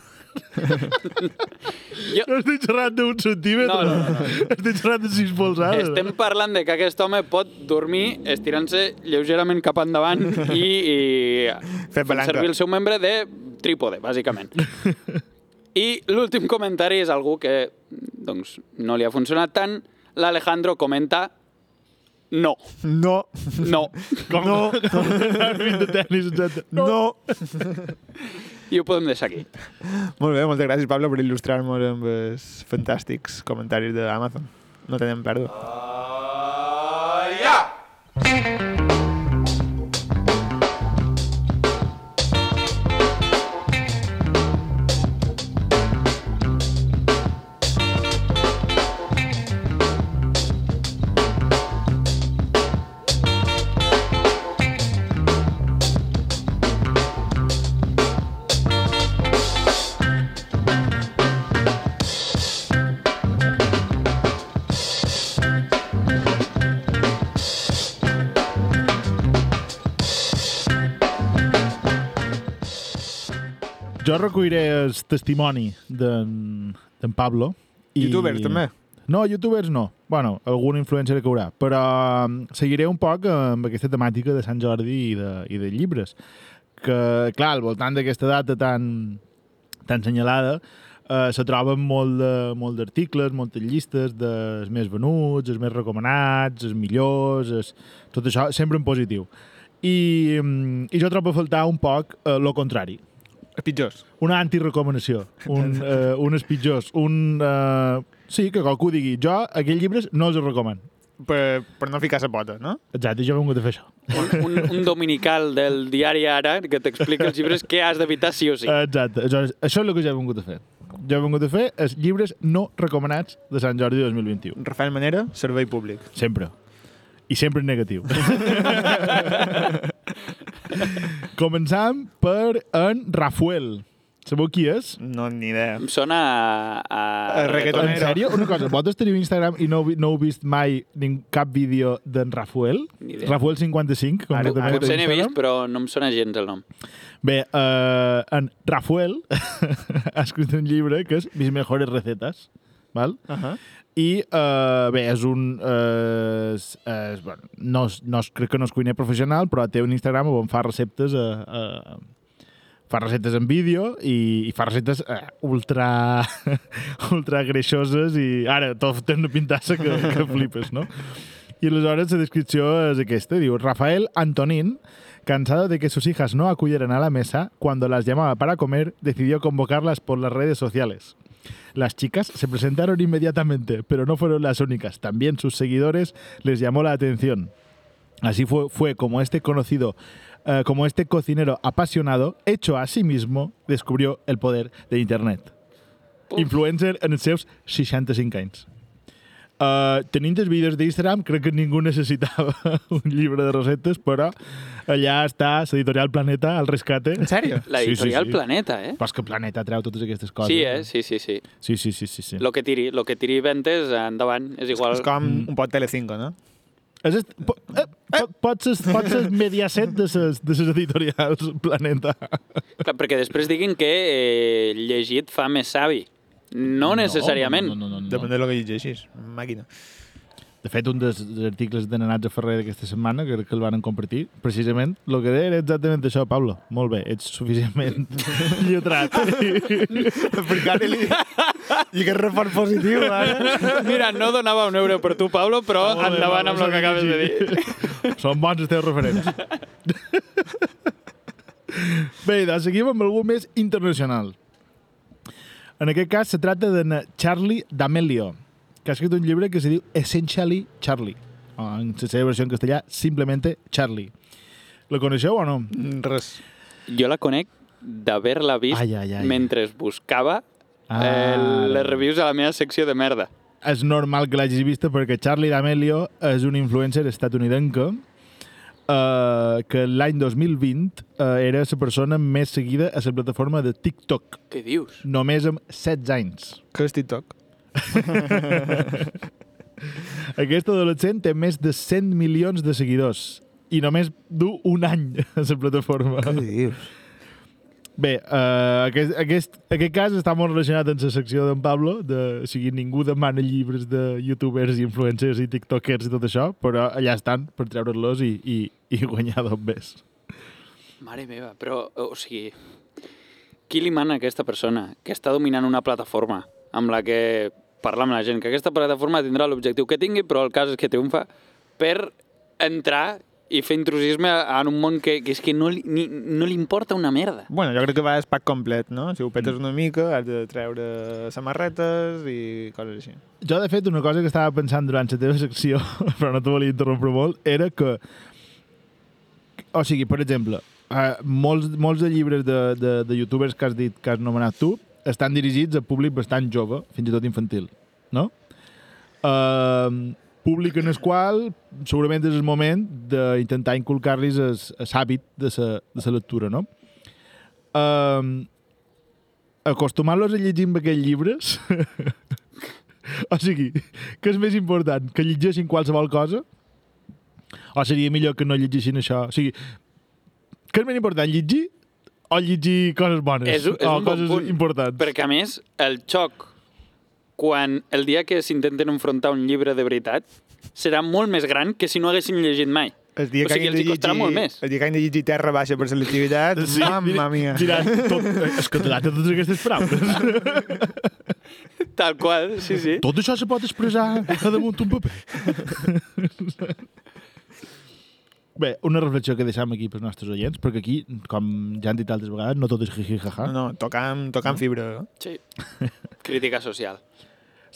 Jo, No estic xerrant d'un centímetre. No, no, no, Estic xerrant de sis polsades. estem parlant de que aquest home pot dormir estirant-se lleugerament cap endavant i, i Fer servir el seu membre de trípode, bàsicament. I l'últim comentari és algú que doncs, no li ha funcionat tant. L'Alejandro comenta no, No. no. Com No. Com de tennis, etc. No. I ho podem deixar aquí. Molt bé, moltes gràcies, Pablo, per il·lustrar-nos amb els fantàstics comentaris d'Amazon. No tenem pèrdua. Jo recolliré el testimoni d'en Pablo. Youtubers, també? No, youtubers no. bueno, algun influencer que haurà. Però um, seguiré un poc amb aquesta temàtica de Sant Jordi i de, i de llibres. Que, clar, al voltant d'aquesta data tan, tan senyalada, eh, se troben molt de- molt d'articles, moltes llistes dels més venuts, els més recomanats, els millors, els, tot això sempre en positiu. I, mm, i jo trobo a faltar un poc eh, lo contrari, pitjors. una antirecomanació, un, uh, unes pitjors, un... Uh, sí, que qualcú digui, jo aquells llibres no els recomano. Per, per no ficar la pota, no? Exacte, jo he vingut a fer això. Un, un, un dominical del diari Ara que t'explica els llibres què has d'evitar sí o sí. Exacte, això, això és el que jo he vingut a fer. jo he vingut a fer els llibres no recomanats de Sant Jordi 2021. Rafael Manera, servei públic. Sempre. I sempre negatiu. Començam per en Rafael. Sabeu qui és? No, ni idea. Em sona a... a... A reggaetonero. En sèrio? Una cosa, vosaltres teniu Instagram i no, no heu vist mai nin, cap vídeo d'en Rafael? Ni idea. Rafael 55, Ara- concretament. ara Potser n'he vist, però no em sona gens el nom. Bé, uh, en Rafael ha escrit un llibre que és Mis mejores recetas, val? Uh -huh. I, uh, bé, és un... Uh, és, és, bueno, no, no és, crec que no és cuiner professional, però té un Instagram on fa receptes a, a, fa receptes en vídeo i, i fa receptes eh, ultra, ultra greixoses i ara tot té una pintassa que, que flipes, no? I aleshores la descripció és aquesta, diu Rafael Antonín, cansado de que sus hijas no acudieran a la mesa, cuando las llamaba para comer, decidió convocarlas por las redes sociales. Las chicas se presentaron inmediatamente, pero no fueron las únicas. También sus seguidores les llamó la atención. Así fue, fue como este conocido, eh, como este cocinero apasionado, hecho a sí mismo, descubrió el poder de Internet. Uf. Influencer en els seus 65 anys. Uh, tenint els vídeos d'Instagram, crec que ningú necessitava un llibre de receptes, però allà està l'editorial Planeta al rescate. En sèrio? L'editorial sí, sí. Planeta, eh? Però és que Planeta treu totes aquestes coses. Sí, eh? Sí, sí, sí. Sí, sí, sí, sí. sí. Lo que tiri, lo que tiri ventes, endavant. És igual. És com Mm. un pot Telecinco, no? És est... po eh, po pot ser, pot ser Mediaset de ses, de ses editorials Planeta. Clar, perquè després diguin que eh, llegit fa més savi. No, necessàriament. No, no, no, no, Depèn no. de lo que llegeixis. Màquina. De fet, un dels, articles de Nenats a Ferrer d'aquesta setmana, que, que el van compartir, precisament, el que deia era exactament això, Pablo. Molt bé, ets suficientment lletrat. Explicar-li... I que refort positiu, ara. Mira, no donava un euro per tu, Pablo, però bé, endavant amb el que acabes de dir. Són bons els teus referents. Bé, doncs seguim amb algú més internacional. En aquest cas se tracta de Charlie D'Amelio, que ha escrit un llibre que se diu Essentially Charlie. O en la seva versió en castellà, simplemente Charlie. La coneixeu o no? Mm, Res. Jo la conec d'haver-la vist Ai, ai, ai. mentre buscava Ah. el, les reviews a la meva secció de merda. És normal que l'hagis vista perquè Charlie D'Amelio és un influencer estatunidenca eh, que l'any 2020 eh, era la persona més seguida a la plataforma de TikTok, Què dius? només amb 16 anys. Què és TikTok? Aquest adolescent té més de 100 milions de seguidors i només du un any a la plataforma. dius? Bé, uh, aquest, aquest, aquest cas està molt relacionat amb la secció d'en Pablo, de, o sigui, ningú demana llibres de youtubers, influencers i tiktokers i tot això, però allà estan per treure-los i, i, i guanyar dos més. Mare meva, però, o sigui, qui li mana a aquesta persona que està dominant una plataforma amb la que parla amb la gent, que aquesta plataforma tindrà l'objectiu que tingui, però el cas és que triomfa per entrar i fer intrusisme en un món que, que és que no li, ni, no li importa una merda. Bueno, jo crec que va el pack complet, no? Si ho petes una mica, has de treure samarretes i coses així. Jo, de fet, una cosa que estava pensant durant la teva secció, però no te volia interrompre molt, era que... O sigui, per exemple, uh, molts, molts de llibres de, de, de youtubers que has dit, que has nomenat tu, estan dirigits a públic bastant jove, fins i tot infantil, no? Uh, públic en el qual segurament és el moment d'intentar inculcar-los el, el hàbit de la, de la lectura, no? Uh, acostumar-los a llegir amb aquells llibres o sigui, què és més important? Que llegeixin qualsevol cosa? O seria millor que no llegissin això? O sigui, què és més important, llegir o llegir coses bones? És, és o un bon coses punt. importants? Perquè, a més, el xoc, quan el dia que s'intenten enfrontar un llibre de veritat, serà molt més gran que si no haguessin llegit mai. El dia O sigui, que els costarà llegir- molt més. El dia que han de llegir terra baixa per selectivitat, sí, mamma mia. Diran, tot, és que té totes aquestes paraules. Tal qual, sí, sí. tot això se pot expressar a damunt un paper. Bé, una reflexió que deixam aquí pels nostres oients, perquè aquí, com ja han dit altres vegades, no tot és jiji jaja. No, no, tocant, tocant fibra. no? sí. Crítica social.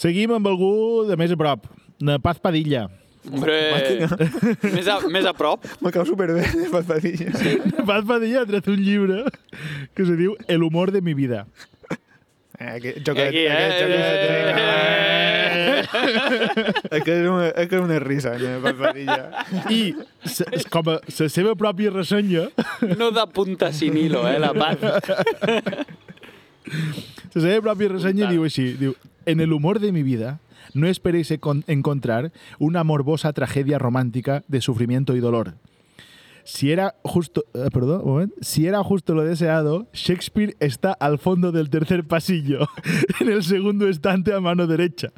Seguim amb algú de més a prop, na Paz Padilla. Hombre, més a, més a prop. Me cau superbé, Paz Padilla. Sí. Paz Padilla ha tret un llibre que se diu El humor de mi vida. Eh, que, joquet, Aquí, eh? aquest joquet, eh? que és una, és que és una risa, eh, per farilla. I se, com a la seva pròpia ressenya, No da punta sin hilo, eh, la paz. la seva pròpia ressenya diu així, diu, en el humor de mi vida no esperéis encon- encontrar una morbosa tragedia romántica de sufrimiento y dolor. Si era justo, eh, perdón, si era justo lo deseado, Shakespeare está al fondo del tercer pasillo, en el segundo estante a mano derecha.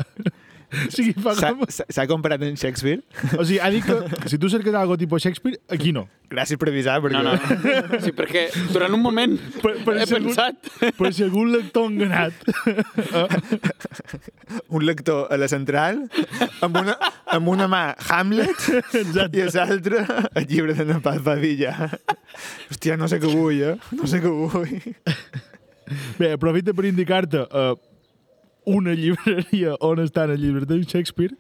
O sigui, fa S'ha com... s'ha- s'ha comprat en Shakespeare? O sigui, ha dit que si tu cerques algo tipus Shakespeare, aquí no. Gràcies per avisar, perquè... No, no. Sí, perquè durant un moment Per, per he si algun- pensat... Per si algun lector enganat. un lector a la central, amb una, amb una mà Hamlet i a l'altra el llibre de Napaz Padilla. Hòstia, no sé què vull, eh? No sé què vull. Bé, aprofita per indicar-te uh, una llibreria on estan els llibres de Shakespeare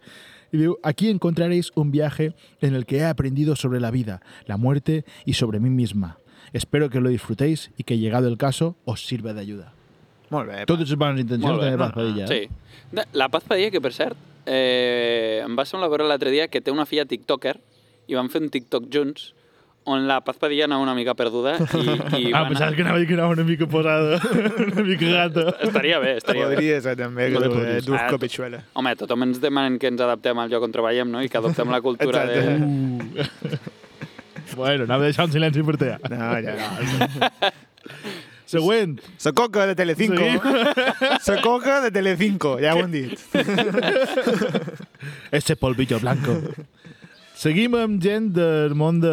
y digo, aquí encontraréis un viaje en el que he aprendido sobre la vida, la muerte y sobre mí misma. Espero que lo disfrutéis y que llegado el caso os sirva de ayuda. Molt bé. Totes les bones intencions de Paz Padilla. Sí. Eh? La Paz Padilla, que per cert, eh, em va semblar veure l'altre dia que té una filla tiktoker i van fer un tiktok junts on la Paz Padilla anava una mica perduda i, i Ah, van... pensaves que anava a dir que anava una mica posada, una mica gata. Estaria bé, estaria bé. Podria ser també que tu eh, dus Ah, copitxuela. Home, tothom ens demanen que ens adaptem al lloc on treballem, no? I que adoptem la cultura de... Exacte. Bueno, anava a deixar un silenci per te. No, ja no. Següent. La coca de Telecinco. La coca de Telecinco, ja ho hem dit. Ese polvillo blanco. Seguim amb gent del món de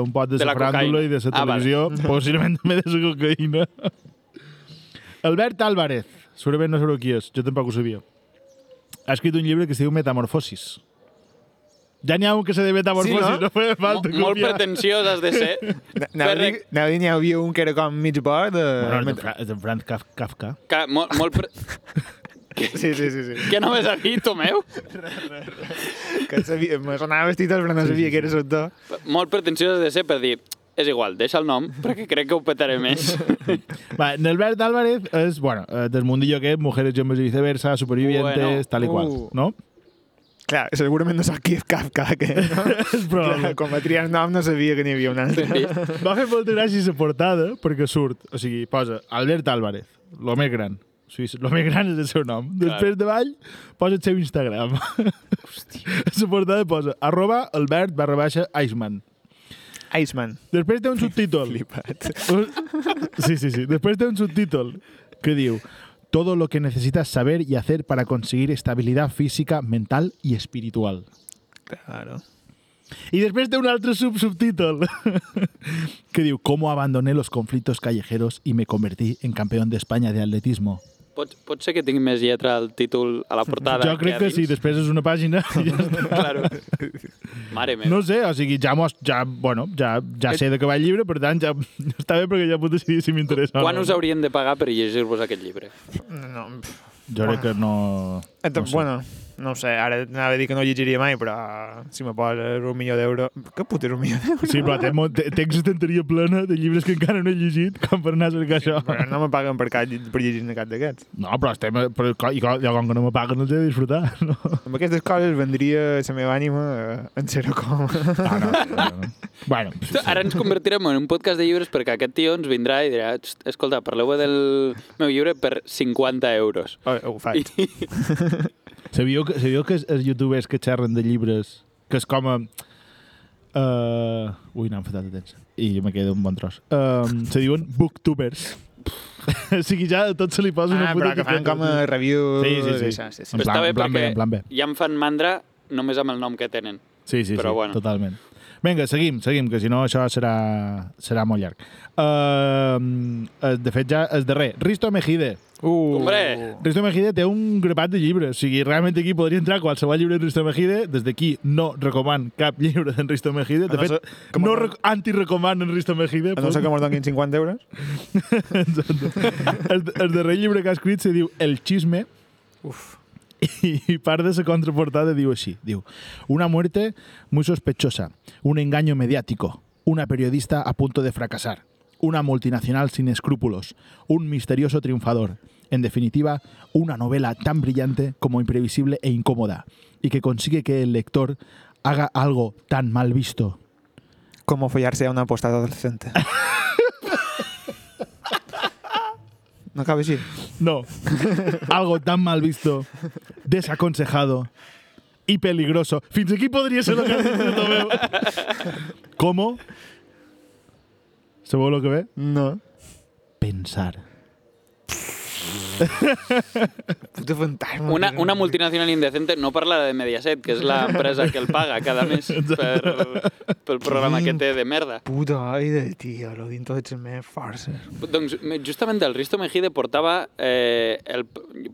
un pot de, De la la faràndula cocaïna. i de la Ah, televisió, possiblement també de la cocaïna. Albert Álvarez, segurament no sabreu qui és, jo tampoc ho sabia. Ha escrit un llibre que es diu Metamorfosis. Ja n'hi ha un que se de Metamorfosis, Sí, no? no? feia falta molt copiar. pretensiós has de ser. Anava a dir- n'hi havia un que era com mig bo de... Bueno, és de, Fra és de Franz Kaf- Kafka. Que, molt, molt pre... Sí, sí, sí. sí. Què anaves a dir, Tomeu? Que sabia, me sonava vestitos però no sabia que era autor. Molt pretensiós de ser per dir és igual, deixa el nom, perquè crec que ho petaré més. Va, Albert Álvarez és, bueno, eh, del mundillo que és Mujeres, Hombres y Viceversa, Supervivientes, Bueno. tal i qual, Uh. no? Clar, segurament no sap qui és Kafka, que no? És probable. Clar, quan va triar el nom no sabia que n'hi havia un altre. Va fer molta gràcia la portada perquè surt, o sigui, posa Albert Álvarez, lo més gran. Sigui, lo més gran és el seu nom. Després de ball posa el seu Instagram. Hòstia. la portada posa arroba Albert barra baixa Iceman. Iceman. Després té un subtítol. Flipat. Sí, sí, sí. Después de un subtítulo que diu todo lo que necesitas saber y hacer para conseguir estabilidad física, mental y espiritual. Claro. Y después de un otro sub subtítulo que diu cómo abandoné los conflictos callejeros y me convertí en campeón de España de atletismo. Pot, pot ser que tingui més lletra al títol a la portada. jo crec que a sí, després és una pàgina i ja està. Claro. Mare meva. No sé, o sigui, ja, mos, ja, bueno, ja, ja sé de què va el llibre, per tant, ja està bé perquè ja puc decidir si m'interessa. Quan no. us haurien de pagar per llegir-vos aquest llibre? No, pff. Jo crec que no... Entonces, no sé. Bueno, no ho sé, ara anava a dir que no llegiria mai, però si me poses un milió d'euros... Que puta és un milió d'euros? Sí, però té, té, té estanteria plena de llibres que encara no he llegit, com per anar a cercar això. Però no me paguen per, cap, per llegir-ne cap d'aquests. No, però estem... Però, i jo, com que no me paguen, els he de disfrutar. No? Amb aquestes coses vendria la meva ànima en zero coma. Ah, no, no, no. Bueno, Ara ens convertirem en un podcast de llibres perquè aquest tio ens vindrà i dirà "Xt, escolta, parleu del meu llibre per 50 euros. Oh, ho faig. Sabíeu que, sabíeu que els, els youtubers que xerren de llibres, que és com a... Uh, ui, no, hem fet de temps. I me queda un bon tros. Uh, se diuen booktubers. o sigui, ja a tot se li posa una Ah, puta però que fan com a review... Sí, sí, sí. d'això, sí, sí. En plan- està bé en plan bé, en plan bé. ja em fan mandra només amb el nom que tenen. Sí, sí, Però sí, bueno. totalment. Vinga, seguim, seguim, que si no això serà, serà molt llarg. Uh, de fet, ja el darrer. Risto Mejide. Uh, Hombre! Risto Mejide té un grapat de llibres. O sigui, realment aquí podria entrar qualsevol llibre de Risto Mejide. Des d'aquí no recoman cap llibre d'en Risto Mejide. De no fet, no mos- rec anti-recoman en Risto Mejide. A no ser que mos donin 50 euros. el, el darrer llibre que ha escrit se diu El Chisme Uf. y part de su contraportada diu així, diu Una muerte muy sospechosa, un engaño mediático, una periodista a punto de fracasar, una multinacional sin escrúpulos, un misterioso triunfador, En definitiva, una novela tan brillante como imprevisible e incómoda, y que consigue que el lector haga algo tan mal visto. Como follarse a una postada adolescente. no acaba així? No, algo tan mal visto, desaconsejado y peligroso. Fins aquí podria ser el que Tomeu. ¿Cómo? ¿Sabeu lo que ve? No. Pensar. Puta fantasma. Una, una multinacional indecente no parla de Mediaset, que és l'empresa que el paga cada mes per, pel programa que té de merda. Puta aire, tio, lo dintre de meves forces. Doncs me- justament el Risto Mejide portava, eh, el,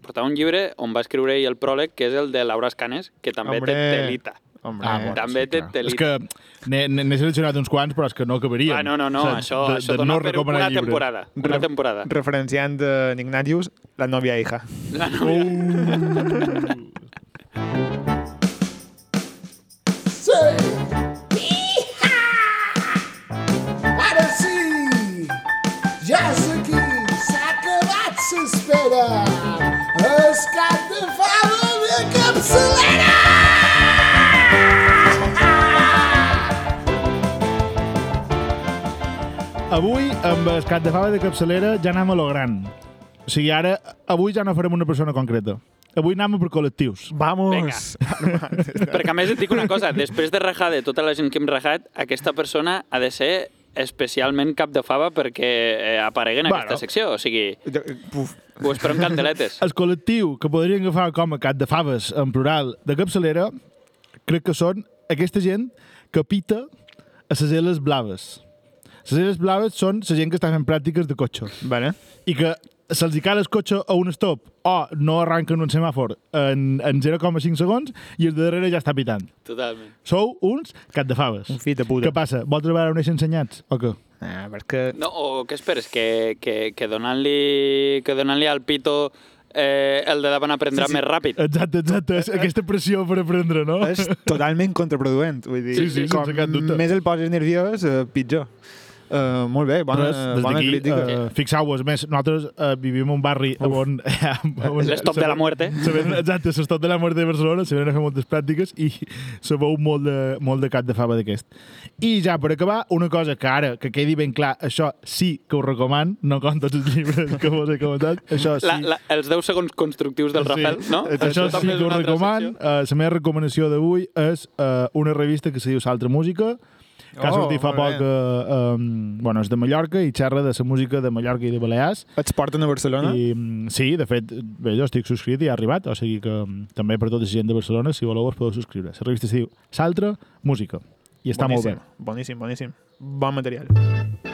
portava un llibre on va escriure ell el pròleg, que és el de Laura Escanes, que també Hombre. té telita. Hombre, Ah, bueno, També té clar. És telita. que n'he- seleccionat uns quants, però és que no acabarien. Ah, no, no, no, O sigui, això, de- això de dona no per una llibres. temporada. Una Re- temporada. referenciant en Ignatius, la novia hija. La novia. Ara Avui, amb el cap de fava de capçalera, ja anem a lo gran. O sigui, ara, avui ja no farem una persona concreta. Avui anem per col·lectius. Vamos! Perquè a més et dic una cosa, després de rajar de tota la gent que hem rajat, aquesta persona ha de ser especialment cap de fava perquè eh, aparegui en Bueno. aquesta secció. O sigui, Puf. ho esperem candeletes. El col·lectiu que podrien agafar com a cap de faves en plural de capçalera, crec que són aquesta gent que pita a les eles blaves. Les eles blaves són la gent que està fent pràctiques de cotxe Vale. i que se'ls cal el cotxe a un stop o no arranquen un semàfor en, en 0,5 segons i el de darrere ja està pitant. Totalment. Sou uns cap de faves. Un fill de puta. Què passa? Vols treballar on ensenyats o què? Ah, perquè... No, o què esperes? Que, que, que donant-li que donant al pito eh, el de davant aprendrà Sí, sí. més ràpid. Exacte, exacte. És aquesta pressió per aprendre, no? És totalment contraproduent. Vull dir, Sí, sí, com més el poses nerviós, uh, pitjor. Uh, molt bé, bona, Res, des bona crítica. uh, fixeu-vos, més, nosaltres uh, vivim en un barri on... on L'estop de la muerte. Se ven, exacte, l'estop de la muerte de Barcelona, se ven a fer moltes pràctiques i se veu molt de, molt de cap de fava d'aquest. I ja, per acabar, una cosa que ara, que quedi ben clar, això sí que us recoman, no com tots els llibres que vos he comentat, això sí. La, la, els 10 segons constructius del Rafael, no? Això sí també és que us altra recoman. Uh, la meva recomanació d'avui és uh, una revista que se diu Saltra Música, que ha Oh, sortit fa poc, uh, um, bueno, és de Mallorca i xerra de la música de Mallorca i de Balears. Ets porten a Barcelona? I, mm, sí, de fet, bé, jo estic subscrit i ha arribat, o sigui que mm, també per tota la gent de Barcelona, si voleu, us podeu subscriure. La revista es diu Saltra Música i està molt bé. Boníssim, boníssim. Bon material. Bueno,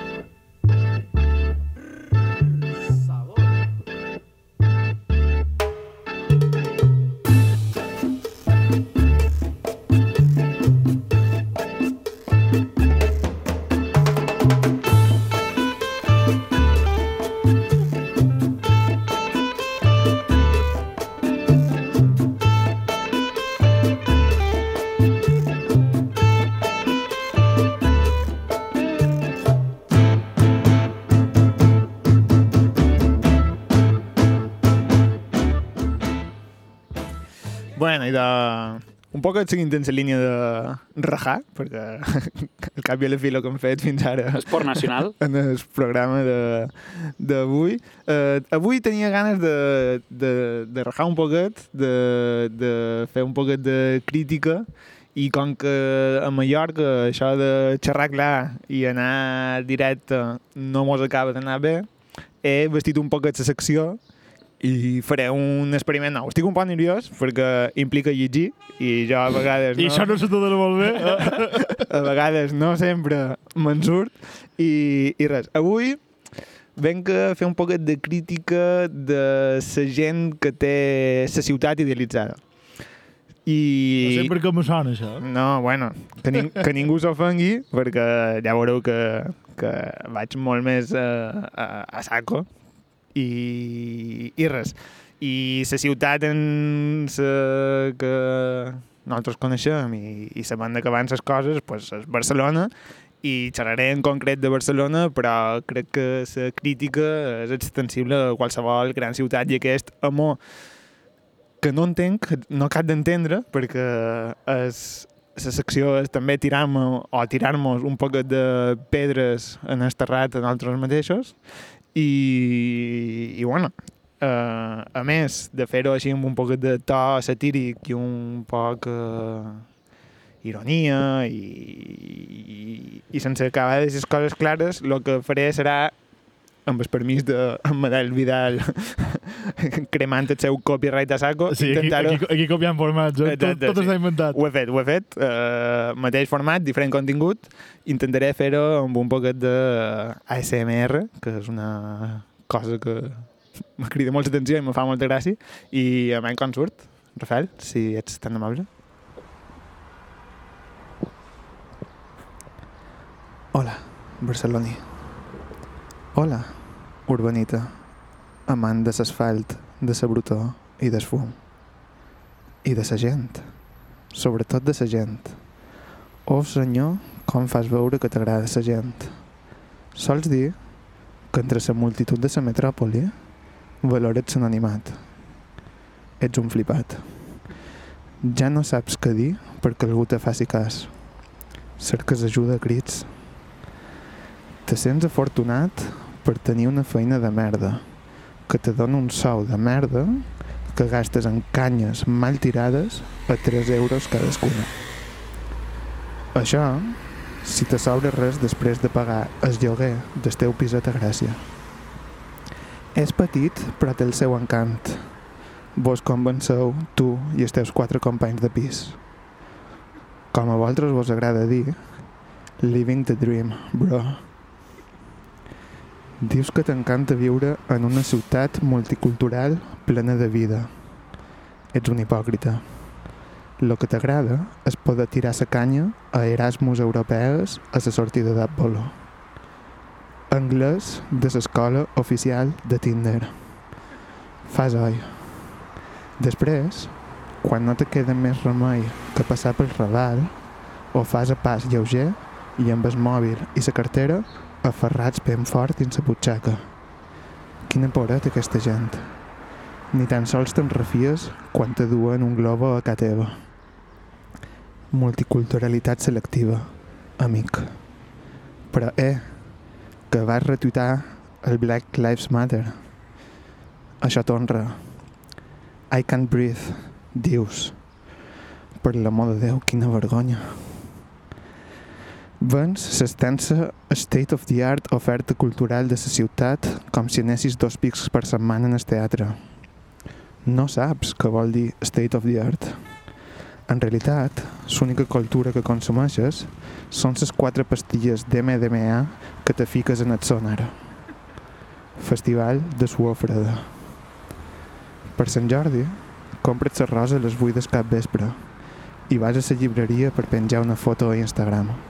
i de... Un poc seguint en la línia de rajar, perquè al cap i a la fi el que hem fet fins ara Esport nacional. en el programa de- d'avui. Eh, avui tenia ganes de, de, de rajar un poquet, de, de fer un poquet de crítica i com que a Mallorca això de xerrar clar i anar directe no mos acaba d'anar bé, he vestit un poquet la secció i faré un experiment nou. Estic un poc nerviós perquè implica llegir i jo a vegades I això no se t'ho dona molt bé. a vegades no sempre me'n surt i, i res, avui venc a fer un poquet de crítica de la gent que té la ciutat idealitzada i... Sempre que me sona, això. No, bueno, que, ning que ningú s'ofengui, perquè ja veureu que, que vaig molt més a, a, a saco. I, I res. I la ciutat en sa que nosaltres coneixem i, i sabem de que van les coses pues, és Barcelona. I xerraré en concret de Barcelona, però crec que la crítica és extensible a qualsevol gran ciutat. I aquest amor que no entenc, no cap d'entendre, perquè és, la secció és també tirar-me o tirar-nos un poc de pedres en el terrat a nosaltres mateixos i, i bueno, Uh, a més de fer-ho així amb un poc de to satíric i un poc uh, ironia i, i, i sense acabar de les coses clares, el que faré serà amb el permís de Manel Vidal cremant el seu copyright a saco. Sí, aquí, aquí, aquí copiant formats, eh? tot, tot està inventat. Ho he fet, ho he fet. Uh, mateix format, diferent contingut. Intentaré fer-ho amb un poquet de ASMR, que és una cosa que me crida molta atenció i me fa molta gràcia. I a mi com surt, Rafael, si ets tan amable. Hola, barceloní. Hola, urbanita. Amant de l'asfalt, de la brutor i del fum. I de la gent. Sobretot de la gent. Oh, senyor, com fas veure que t'agrada la gent. Sols dir que entre la multitud de la metròpoli valores l'animat. Ets un flipat. Ja no saps què dir perquè algú te faci cas. Cerques ajuda a crits. Te sents afortunat per tenir una feina de merda, que te dona un sou de merda que gastes en canyes mal tirades a 3 euros cadascuna. Això, si te sobra res després de pagar el lloguer del teu piset a Gràcia. És petit, però té el seu encant. Vos convenceu, tu i els teus quatre companys de pis. Com a vosaltres vos agrada dir, living the dream, bro. Dius que t'encanta viure en una ciutat multicultural plena de vida. Ets un hipòcrita. Lo que t'agrada és poder tirar la canya a Erasmus europees a la sortida d'Apolo. Anglès de l'escola oficial de Tinder. Fas oi. Després, quan no te queda més remei que passar pel radar, o fas a pas lleuger i amb el mòbil i la cartera aferrats ben fort dins la butxaca. Quina por té aquesta gent. Ni tan sols te'n refies quan te duen un globo a casa teva. Multiculturalitat selectiva, amic. Però, eh, que vas retuitar el Black Lives Matter. Això t'honra. I can't breathe, dius. Per l'amor de Déu, quina vergonya. Vens l'extensa state of the art oferta cultural de la ciutat com si anessis dos pics per setmana en el teatre. No saps què vol dir state of the art. En realitat, l'única cultura que consumeixes són les quatre pastilles d'MDMA que te fiques en el sonar. Festival de suor freda. Per Sant Jordi, compra't les roses a les 8 del cap vespre i vas a la llibreria per penjar una foto a Instagram.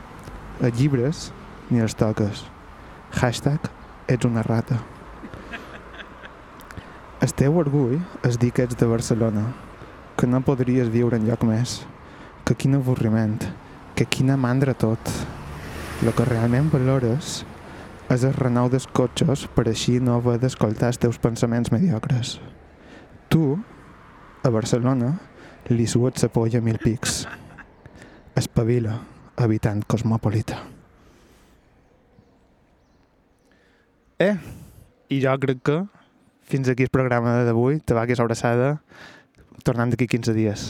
Els llibres ni els toques. Hashtag ets una rata. El teu orgull és dir que ets de Barcelona, que no podries viure en lloc més, que quin avorriment, que quina mandra tot. El que realment valores és el renou dels cotxes per així no haver d'escoltar els teus pensaments mediocres. Tu, a Barcelona, li suets la polla mil pics. Espavila, habitant cosmopolita. Eh, i jo crec que fins aquí el programa d'avui. Que és abraçada tornant d'aquí 15 dies.